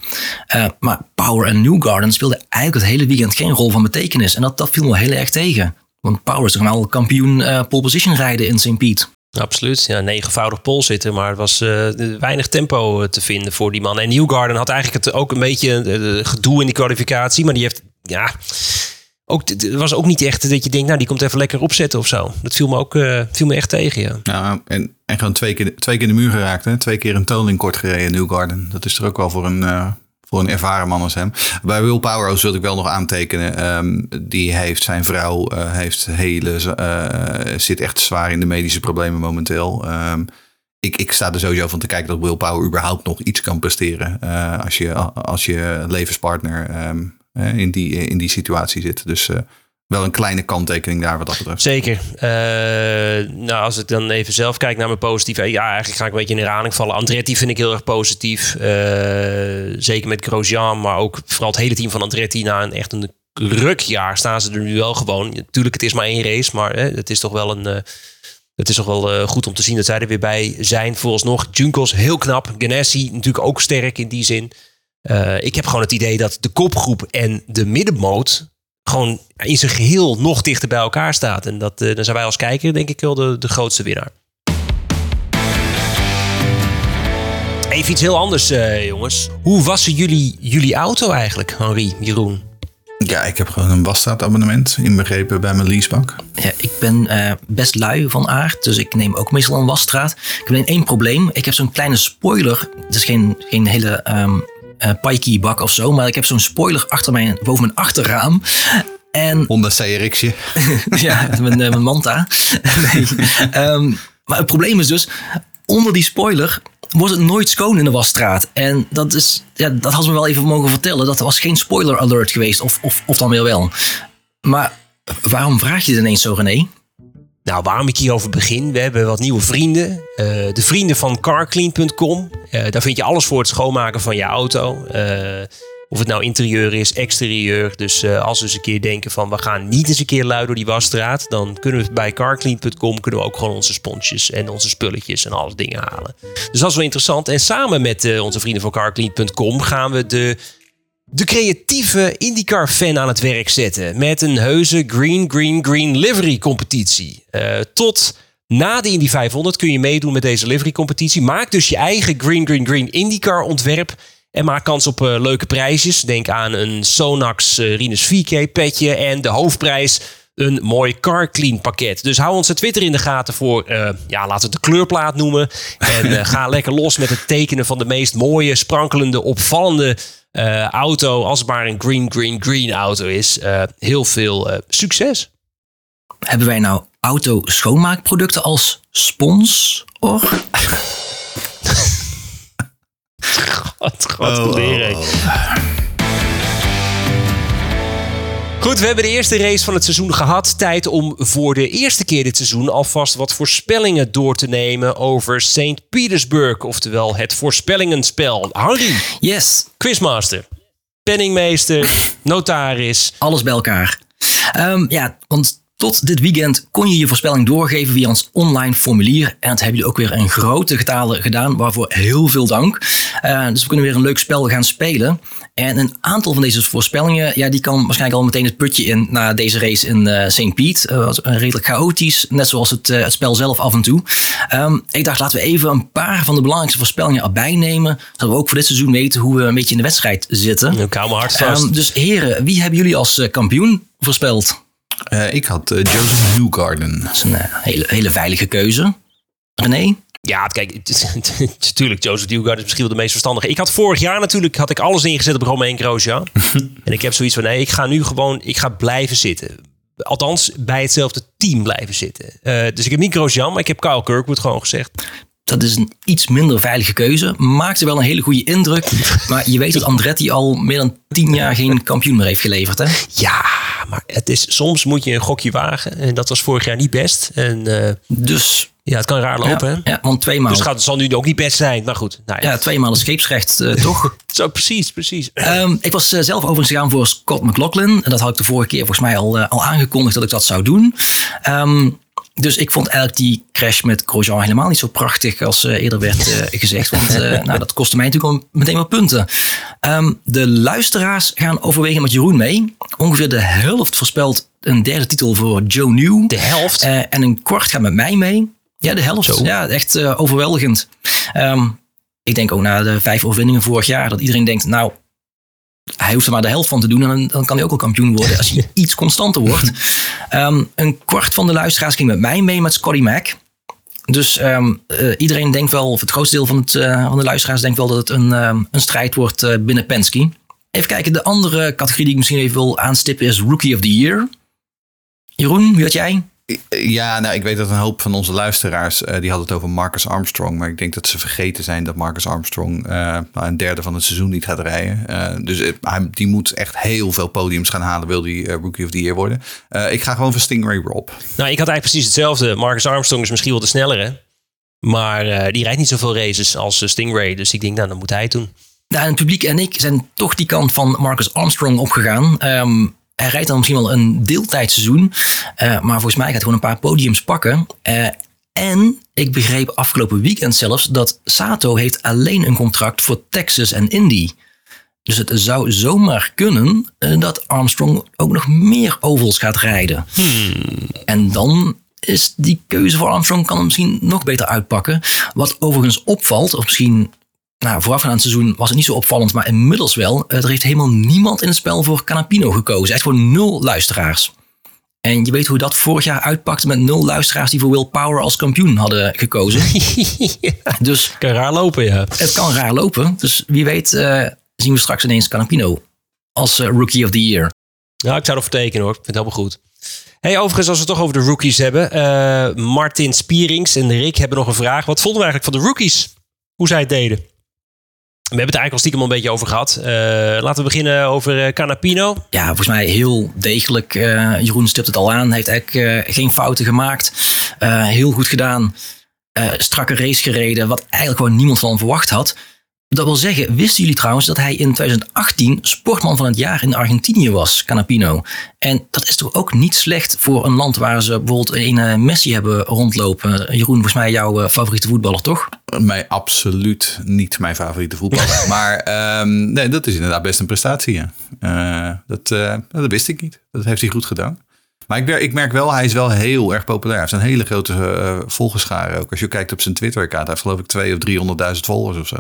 Eh, maar Power en Newgarden speelden eigenlijk het hele weekend geen rol van betekenis. En dat, dat viel me heel erg tegen. Want Power is toch wel kampioen pole position rijden in St. Piet. Absoluut. Ja, negenvoudig pol zitten, maar er was eh, weinig tempo eh, te vinden voor die man. En Newgarden had eigenlijk het ook een beetje eh, gedoe in die kwalificatie, maar die heeft, ja, ook, het was ook niet echt dat je denkt, nou, die komt even lekker opzetten of zo. Dat viel me ook viel me echt tegen, ja. En, en gewoon twee keer, twee keer de muur geraakt. Hè? Twee keer een toning kort gereden, Newgarden. Dat is er ook wel voor een, voor een ervaren man als hem. Bij Will Powerhouse wil ik wel nog aantekenen. Ehm, die heeft zijn vrouw, eh, heeft hele, eh, zit echt zwaar in de medische problemen momenteel. Ehm, ik, ik sta er sowieso van te kijken dat Will Power überhaupt nog iets kan presteren. eh, als, je, als je levenspartner ehm, eh, in, die, in die situatie zit. Dus wel een kleine kanttekening daar wat dat betreft. Zeker. Eh, nou, als ik dan even zelf kijk naar mijn positieve. Ja, eigenlijk ga ik een beetje in herhaling vallen. Andretti vind ik heel erg positief. Eh, zeker met Grosjean, maar ook vooral het hele team van Andretti. Na een echt een rukjaar staan ze er nu wel gewoon. Natuurlijk, het is maar één race, maar hè, het is toch wel een, eh, Het is toch wel goed om te zien dat zij er weer bij zijn. Vooralsnog, Junkos heel knap. Ganassi natuurlijk ook sterk in die zin. Ik heb gewoon het idee dat de kopgroep en de middenmoot... gewoon in zijn geheel nog dichter bij elkaar staat. En dat, eh, dan zijn wij als kijker denk ik wel de, de grootste winnaar. Even iets heel anders, eh, jongens. Hoe wassen jullie jullie auto eigenlijk, Henri, Jeroen? Ja, ik heb gewoon een wasstraatabonnement inbegrepen bij mijn leasebank. Ja, ik ben eh, best lui van aard, dus ik neem ook meestal een wasstraat. Ik heb alleen één probleem. Ik heb zo'n kleine spoiler. Het is geen, geen hele ehm eh, pikey bak of zo, maar ik heb zo'n spoiler achter mijn, boven mijn achterraam. En Honda CRX'je. ja, mijn, eh, mijn Manta. nee. Ehm, maar het probleem is dus, onder die spoiler wordt het nooit schoon in de wasstraat. En dat is, ja, dat had ze me wel even mogen vertellen. Dat was geen spoiler alert geweest, of, of, of dan weer wel. Maar waarom vraag je het ineens zo, René? Nou, waarom ik hierover begin, we hebben wat nieuwe vrienden. Eh, de vrienden van carclean.com. Eh, daar vind je alles voor het schoonmaken van je auto. Eh, of het nou interieur is, exterieur. Dus als we eens een keer denken van we gaan niet eens een keer lui door die wasstraat. Dan kunnen we bij carclean.com kunnen we ook gewoon onze sponsjes en onze spulletjes en alles dingen halen. Dus dat is wel interessant. En samen met onze vrienden van carclean.com gaan we de de creatieve IndyCar-fan aan het werk zetten. Met een heuse Green, Green, Green livery-competitie. Eh, tot na de Indy 500 kun je meedoen met deze livery-competitie. Maak dus je eigen Green, Green, Green IndyCar-ontwerp. En maak kans op eh, leuke prijsjes. Denk aan een Sonax uh, Rinus 4K-petje. En de hoofdprijs een mooi car clean pakket. Dus hou onze Twitter in de gaten voor, eh, ja, laten we het de kleurplaat noemen. En eh, ga lekker los met het tekenen van de meest mooie, sprankelende, opvallende eh, auto. Als het maar een green, green, green auto is. Eh, heel veel eh, succes. Hebben wij nou auto-schoonmaakproducten als sponsor? Wat, wat leren. Goed, we hebben de eerste race van het seizoen gehad. Tijd om voor de eerste keer dit seizoen alvast wat voorspellingen door te nemen over St. Petersburg. Oftewel het voorspellingenspel. Harry, Yes, quizmaster, penningmeester, notaris. alles bij elkaar. Ehm, ja, want tot dit weekend kon je je voorspelling doorgeven via ons online formulier. En dat hebben jullie ook weer in grote getalen gedaan, waarvoor heel veel dank. Eh, dus we kunnen weer een leuk spel gaan spelen. En een aantal van deze voorspellingen, ja, die kan waarschijnlijk al meteen het putje in na deze race in eh St. Piet. Eh, was redelijk chaotisch, net zoals het, eh, het spel zelf af en toe. Ehm, ik dacht, laten we even een paar van de belangrijkste voorspellingen erbij nemen. Zodat we ook voor dit seizoen weten hoe we een beetje in de wedstrijd zitten. Ik hou me hard vast. Ehm, dus heren, wie hebben jullie als eh, kampioen voorspeld? Eh, ik had Joseph Newgarden. Dat is een hele, hele veilige keuze. René? Ja, kijk, natuurlijk, Joseph Newgarden is misschien wel de meest verstandige. Ik had vorig jaar natuurlijk had ik alles ingezet op Romain Grosjean. en ik heb zoiets van, nee, ik ga nu gewoon, ik ga blijven zitten. Althans, bij hetzelfde team blijven zitten. Eh, dus ik heb niet Grosjean, maar ik heb Kyle Kirkwood gewoon gezegd. Dat is een iets minder veilige keuze. Maakte wel een hele goede indruk. Maar je weet dat Andretti al meer dan tien jaar geen kampioen meer heeft geleverd. Hè? Ja, maar het is, soms moet je een gokje wagen. En dat was vorig jaar niet best. En eh, Dus ja, het kan raar lopen, ja, hè? ja, want twee maal, Dus gaat, het zal nu ook niet best zijn. Maar goed, nou ja. ja, twee maal scheepsrecht, eh, toch? Zo, precies, precies. Ehm, ik was eh, zelf overigens gegaan voor Scott McLaughlin. En dat had ik de vorige keer volgens mij al, al aangekondigd dat ik dat zou doen. Ehm, dus ik vond eigenlijk die crash met Grosjean helemaal niet zo prachtig als eh, eerder werd eh, gezegd. Want eh, nou, dat kostte mij natuurlijk al meteen wat punten. Ehm, de luisteraars gaan overwegen met Jeroen mee. Ongeveer de helft voorspelt een derde titel voor Joe New. De helft? En een kwart gaat met mij mee. Ja, de helft. Zo. Ja, echt overweldigend. Ehm, ik denk ook na de vijf overwinningen vorig jaar dat iedereen denkt, nou, hij hoeft er maar de helft van te doen en dan, dan kan hij ook al kampioen worden als hij iets constanter wordt. Ehm, een kwart van de luisteraars ging met mij mee met Scotty Mac. Dus ehm, eh, iedereen denkt wel, of het grootste deel van, het, eh, van de luisteraars denkt wel dat het een, ehm, een strijd wordt eh, binnen Penske. Even kijken, de andere categorie die ik misschien even wil aanstippen is Rookie of the Year. Jeroen, wie had jij? Ja, nou, ik weet dat een hoop van onze luisteraars, eh, die hadden het over Marcus Armstrong. Maar ik denk dat ze vergeten zijn dat Marcus Armstrong eh, een derde van het seizoen niet gaat rijden. Eh, dus eh, hij, die moet echt heel veel podiums gaan halen, wil die eh, Rookie of the Year worden. Eh, ik ga gewoon voor Stingray Rob. Nou, ik had eigenlijk precies hetzelfde. Marcus Armstrong is misschien wel de snellere. Maar eh, die rijdt niet zoveel races als eh, Stingray. Dus ik denk, nou, dan moet hij het doen. Nou, het publiek en ik zijn toch die kant van Marcus Armstrong opgegaan. Ehm, hij rijdt dan misschien wel een deeltijdseizoen. eh, maar volgens mij gaat hij gewoon een paar podiums pakken. Eh, En ik begreep afgelopen weekend zelfs dat Sato heeft alleen een contract voor Texas en Indy. Dus het zou zomaar kunnen eh, dat Armstrong ook nog meer ovals gaat rijden. En dan is die keuze voor Armstrong kan hem misschien nog beter uitpakken. Wat overigens opvalt, of misschien nou, vooraf aan het seizoen was het niet zo opvallend, maar inmiddels wel. Er heeft helemaal niemand in het spel voor Canapino gekozen. Echt gewoon nul luisteraars. En je weet hoe dat vorig jaar uitpakte met nul luisteraars die voor Will Power als kampioen hadden gekozen. Dus Kan raar lopen, ja. het kan raar lopen. Dus wie weet eh, zien we straks ineens Canapino als eh, Rookie of the Year. Ja, ik zou ervoor tekenen hoor. Ik vind het helemaal goed. Hey, overigens, als we het toch over de rookies hebben. eh, Martin Spierings en Rick hebben nog een vraag. Wat vonden we eigenlijk van de rookies? Hoe zij het deden? We hebben het eigenlijk al stiekem al een beetje over gehad. Eh, laten we beginnen over eh, Canapino. Ja, volgens mij heel degelijk. Eh, Jeroen stipt het al aan. Heeft eigenlijk geen fouten gemaakt. Heel goed gedaan. Strakke race gereden. Wat eigenlijk gewoon niemand van verwacht had. Dat wil zeggen, wisten jullie trouwens dat hij in 2018 sportman van het jaar in Argentinië was, Canapino? En dat is toch ook niet slecht voor een land waar ze bijvoorbeeld een eh, Messi hebben rondlopen. Jeroen, volgens mij jouw eh, favoriete voetballer, toch? Mij absoluut niet mijn favoriete voetballer. maar ehm, nee, dat is inderdaad best een prestatie. Ja. Eh, dat, dat wist ik niet. Dat heeft hij goed gedaan. Maar ik, merk- ik merk wel, hij is wel heel erg populair. Hij heeft een hele grote volgerschare ook. Als je kijkt op zijn Twitter-account, hij heeft geloof ik 2 of 300.000 volgers of zo.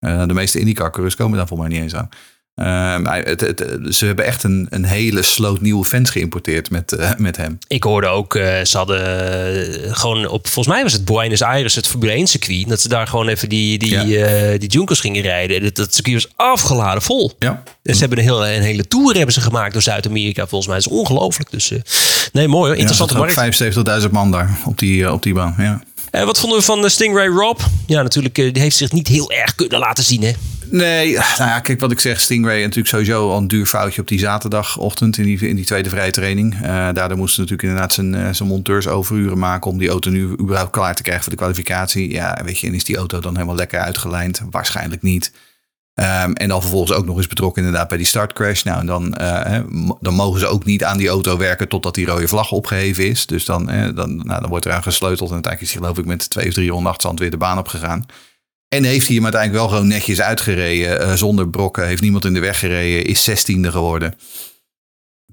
Eh, de meeste IndyCar-coureurs komen daar voor mij niet eens aan. Ehm, het, het- ze hebben echt een, een hele sloot nieuwe fans geïmporteerd met, eh, met hem. Ik hoorde ook, eh, ze hadden gewoon op, volgens mij was het Buenos Aires, het Formule 1 circuit. Dat ze daar gewoon even die, die, Ja. die Junkers gingen rijden. Dat, dat circuit was afgeladen vol. Ja. En ze hebben een hele, een hele tour hebben ze gemaakt door Zuid-Amerika. Volgens mij dat is ongelooflijk. Dus nee, mooi hoor. Interessante ja, markt. 75.000 man daar op die, op die baan. Ja. Eh, wat vonden we van de Stingray Rob? Ja, natuurlijk, eh, die heeft zich niet heel erg kunnen laten zien hè. Nee, nou ja, kijk wat ik zeg. Stingray natuurlijk sowieso al een duur foutje op die zaterdagochtend in die, in die tweede vrije training. Eh, daardoor moesten natuurlijk inderdaad zijn, eh, zijn monteurs overuren maken om die auto nu überhaupt klaar te krijgen voor de kwalificatie. Ja, weet je, en is die auto dan helemaal lekker uitgelijnd? Waarschijnlijk niet. Ehm, en dan vervolgens ook nog eens betrokken inderdaad bij die startcrash. Nou, en dan, eh, dan mogen ze ook niet aan die auto werken totdat die rode vlag opgeheven is. Dus dan, dan, nou, dan wordt eraan gesleuteld. En uiteindelijk is hij geloof ik met twee of drie ronden achterstand weer de baan opgegaan. En heeft hij hem uiteindelijk wel gewoon netjes uitgereden. eh, zonder brokken. Heeft niemand in de weg gereden. Is zestiende geworden.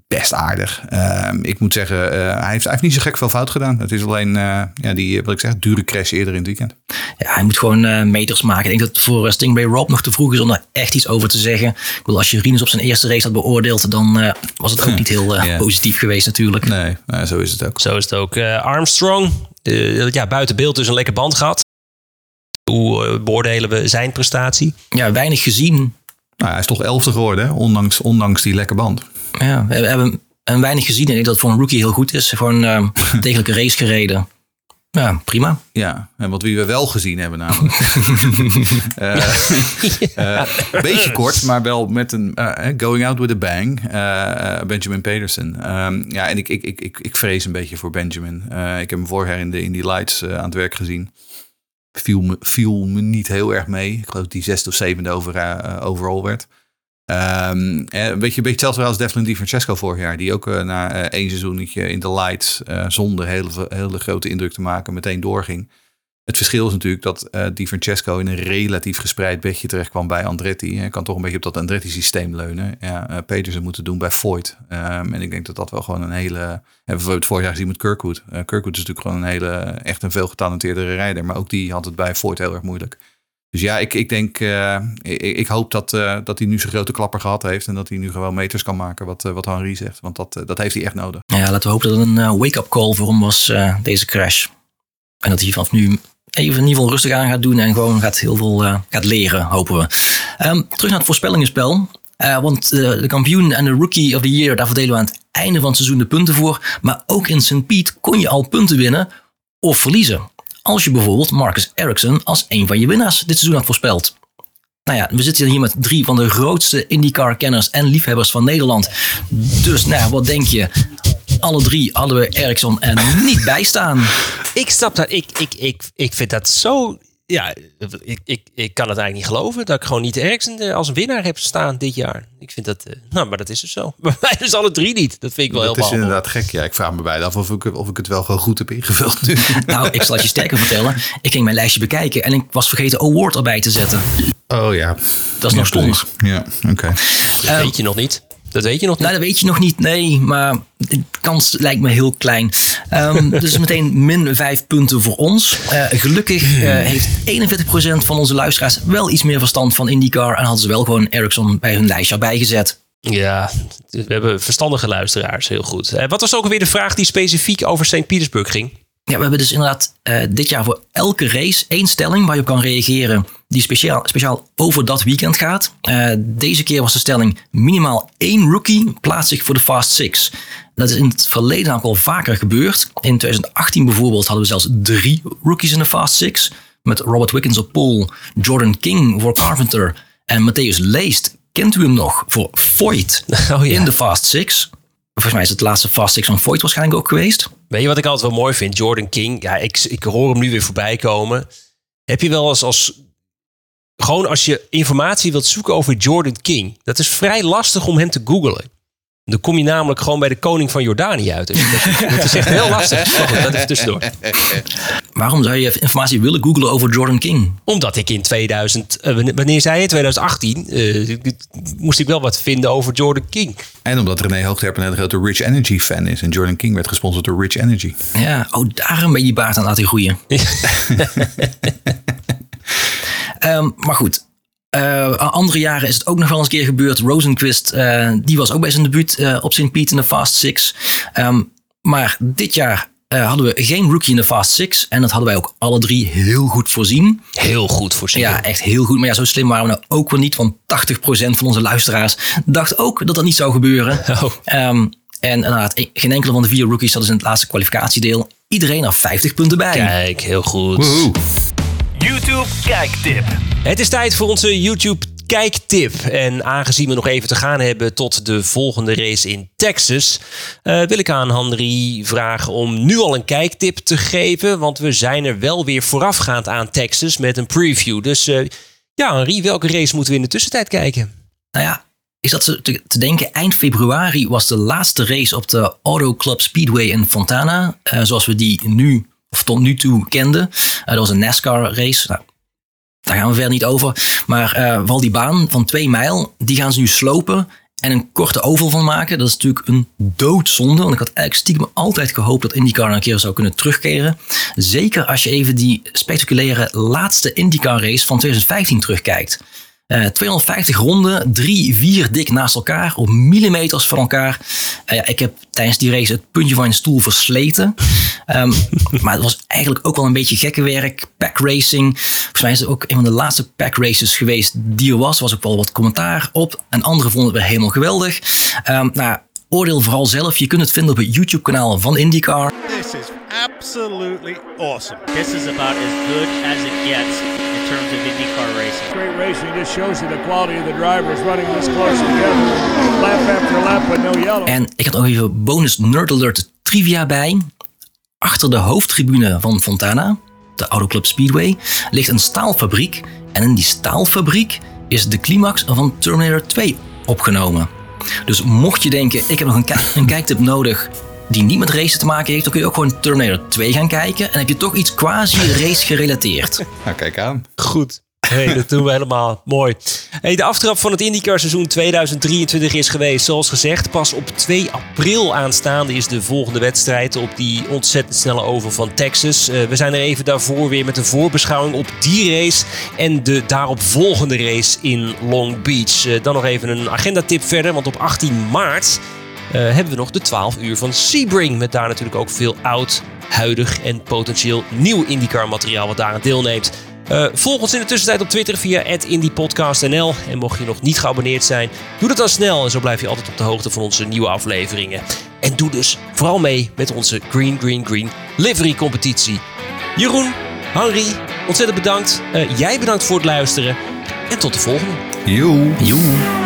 Best aardig. Ehm, ik moet zeggen, eh, hij, heeft, hij heeft niet zo gek veel fout gedaan. Het is alleen, eh, ja, die, wat ik zeg, dure crash eerder in het weekend. Ja, hij moet gewoon eh, meters maken. Ik denk dat het voor eh, Stingray Rob nog te vroeg is om daar echt iets over te zeggen. Ik bedoel, als je Rinus op zijn eerste race had beoordeeld, dan eh, was het ook niet heel eh, Ja. positief geweest natuurlijk. Nee, nou, zo is het ook. Zo is het ook. Eh, Armstrong, eh, ja, buiten beeld dus een lekker band gehad. Hoe eh, beoordelen we zijn prestatie? Ja, weinig gezien. Nou, hij is toch elfde geworden, hè? Ondanks, ondanks die lekke band. Ja, we hebben een weinig gezien. En ik denk dat het voor een rookie heel goed is. Gewoon een degelijke race gereden. Ja, prima. Ja, en wat wie we wel gezien hebben namelijk. Een beetje kort, maar wel met een eh, going out with a bang. Benjamin Pedersen. Ehm, ja, en ik, ik, ik, ik, ik vrees een beetje voor Benjamin. Ik heb hem vorig jaar in, de, in die lights aan het werk gezien. Viel me, me niet heel erg mee. Ik geloof dat die zesde of zevende over, eh, overall werd. Eh, een, beetje, beetje hetzelfde als Devlin Di Francesco vorig jaar. Die ook eh, na eh, één seizoenetje in de lights eh, zonder hele, hele grote indruk te maken meteen doorging. Het verschil is natuurlijk dat eh Di Francesco in een relatief gespreid bedje terecht kwam bij Andretti. Hij kan toch een beetje op dat Andretti-systeem leunen. Ja, eh Petersen moeten doen bij Voigt. Ehm, en ik denk dat dat wel gewoon een hele... Hebben we het vorig jaar gezien met Kirkwood. Eh, Kirkwood is natuurlijk gewoon een hele, echt een veel getalenteerdere rijder. Maar ook die had het bij Voigt heel erg moeilijk. Dus ja, ik, ik denk, eh, ik, ik hoop dat, eh, dat hij nu zijn grote klapper gehad heeft. En dat hij nu gewoon meters kan maken, wat, eh, wat Henri zegt. Want dat, eh, dat heeft hij echt nodig. Ja, laten we hopen dat het een eh, wake-up call voor hem was, eh, deze crash. En dat hij vanaf nu even in ieder geval rustig aan gaat doen en gewoon gaat heel veel eh, gaat leren, hopen we. Ehm, terug naar het voorspellingenspel. Eh, want eh, de kampioen en de rookie of the year, daar verdelen we aan het einde van het seizoen de punten voor. Maar ook in St. Piet kon je al punten winnen of verliezen. Als je bijvoorbeeld Marcus Ericsson als een van je winnaars dit seizoen had voorspeld. Nou ja, we zitten hier met drie van de grootste IndyCar-kenners en liefhebbers van Nederland. Dus nou wat denk je? Alle drie hadden we Ericsson er niet bij staan. Ik snap dat. Ik, ik, ik, ik vind dat zo ja, ik, ik, ik kan het eigenlijk niet geloven dat ik gewoon niet ergens eh, als een winnaar heb staan dit jaar. Ik vind dat, eh, nou, maar dat is dus zo. Bij mij dus alle drie niet. Dat vind ik wel Dat heel is belangrijk. inderdaad gek. Ja, ik vraag me bijna af of ik, of ik het wel gewoon goed heb ingevuld nu. Nou, ik zal het je sterker vertellen. Ik ging mijn lijstje bekijken en ik was vergeten award erbij te zetten. Oh ja. Dat is nog Ja, precies. Ja, oké. Dat weet je nog niet. Dat weet je nog niet. Nou, dat weet je nog niet, nee, maar de kans lijkt me heel klein. Ehm, dus meteen min vijf punten voor ons. Eh, gelukkig eh, heeft 41% van onze luisteraars wel iets meer verstand van IndyCar en hadden ze wel gewoon Ericsson bij hun lijstje erbij gezet. Ja, we hebben verstandige luisteraars. Heel goed. Eh, wat was ook alweer de vraag die specifiek over St. Petersburg ging? Ja, we hebben dus inderdaad eh, dit jaar voor elke race één stelling waar je op kan reageren. Die speciaal, speciaal over dat weekend gaat. Eh, deze keer was de stelling minimaal één rookie plaatst zich voor de Fast Six. Dat is in het verleden ook al vaker gebeurd. In 2018 bijvoorbeeld hadden we zelfs drie rookies in de Fast Six. Met Robert Wickens op pole, Jordan King voor Carpenter en Matthäus Leest. Kent u hem nog voor Voigt Oh ja. in de Fast Six? Volgens mij is het laatste Fast Six van Voigt waarschijnlijk ook geweest. Weet je wat ik altijd wel mooi vind? Jordan King. Ja, ik, ik hoor hem nu weer voorbij komen. Heb je wel eens als... Gewoon als je informatie wilt zoeken over Jordan King. Dat is vrij lastig om hem te googlen. Dan kom je namelijk gewoon bij de koning van Jordanië uit. Dus dat, dat is echt heel lastig. Maar goed, dat even tussendoor. Waarom zou je informatie willen googlen over Jordan King? Omdat ik in 2000... eh, wanneer- zei je? 2018? eh, moest ik wel wat vinden over Jordan King. En omdat René Hoogterp een hele grote Rich Energy fan is. En Jordan King werd gesponsord door Rich Energy. Ja, oh, daarom ben je baard aan laten groeien. Ehm, maar goed. Eh, andere jaren is het ook nog wel eens een keer gebeurd. Rosenquist, eh, die was ook bij zijn debuut eh, op St. Piet in de Fast Six. Ehm, maar dit jaar eh, hadden we geen rookie in de Fast Six. En dat hadden wij ook alle drie heel goed voorzien. Heel goed voorzien. Ja, echt heel goed. Maar ja, zo slim waren we nou ook wel niet. Want 80% van onze luisteraars dacht ook dat dat niet zou gebeuren. Oh. Ehm, en inderdaad, geen enkele van de vier rookies hadden ze in het laatste kwalificatiedeel. Iedereen er 50 punten bij. Kijk, heel goed. YouTube kijktip. Het is tijd voor onze YouTube kijktip. En aangezien we nog even te gaan hebben tot de volgende race in Texas, eh, wil ik aan Henry vragen om nu al een kijktip te geven. Want we zijn er wel weer voorafgaand aan Texas met een preview. Dus eh, ja, Henry, welke race moeten we in de tussentijd kijken? Nou ja, is dat te, te denken, eind februari was de laatste race op de Auto Club Speedway in Fontana. eh, zoals we die nu, of tot nu toe kenden. Eh, dat was een NASCAR race. Nou, daar gaan we verder niet over. Maar wel die baan van twee mijl, die gaan ze nu slopen en een korte oval van maken. Dat is natuurlijk een doodzonde. Want ik had eigenlijk stiekem altijd gehoopt dat IndyCar een keer zou kunnen terugkeren. Zeker als je even die spectaculaire laatste IndyCar race van 2015 terugkijkt. Eh, 250 ronden, drie, vier dik naast elkaar, op millimeters van elkaar. Eh, ja, ik heb tijdens die race het puntje van mijn stoel versleten. Ehm, maar het was eigenlijk ook wel een beetje gekke werk. Pack racing. Volgens mij is het ook een van de laatste pack races geweest die er was. Was ook wel wat commentaar op. En anderen vonden het weer helemaal geweldig. Ehm, nou, oordeel vooral zelf. Je kunt het vinden op het YouTube kanaal van IndyCar. This is absolutely awesome. This is about as good as it gets in terms of IndyCar racing. Great racing just shows you the quality of the drivers running this close together. Lap after lap, but no yellow. En ik had nog even bonus nerd alert trivia bij. Achter de hoofdtribune van Fontana, de Auto Club Speedway, ligt een staalfabriek. En in die staalfabriek is de climax van Terminator 2 opgenomen. Dus mocht je denken, ik heb nog een, kijk- een kijktip nodig die niet met racen te maken heeft, dan kun je ook gewoon Terminator 2 gaan kijken. En heb je toch iets quasi race gerelateerd. Nou, kijk aan. Goed. Hey, dat doen we helemaal. Mooi. Hey, de aftrap van het IndyCar seizoen 2023 is geweest. Zoals gezegd, pas op 2 april aanstaande is de volgende wedstrijd op die ontzettend snelle oval van Texas. Eh, we zijn er even daarvoor weer met een voorbeschouwing op die race en de daarop volgende race in Long Beach. Eh, dan nog even een agendatip verder, want op 18 maart eh, hebben we nog de 12 uur van Sebring. Met daar natuurlijk ook veel oud, huidig en potentieel nieuw IndyCar materiaal wat daaraan deelneemt. Eh, volg ons in de tussentijd op Twitter via @indypodcastnl. En mocht je nog niet geabonneerd zijn, doe dat dan snel. En zo blijf je altijd op de hoogte van onze nieuwe afleveringen. En doe dus vooral mee met onze Green Green Green livery competitie. Jeroen, Henry, ontzettend bedankt. Eh, jij bedankt voor het luisteren. En tot de volgende. Joe. Joe.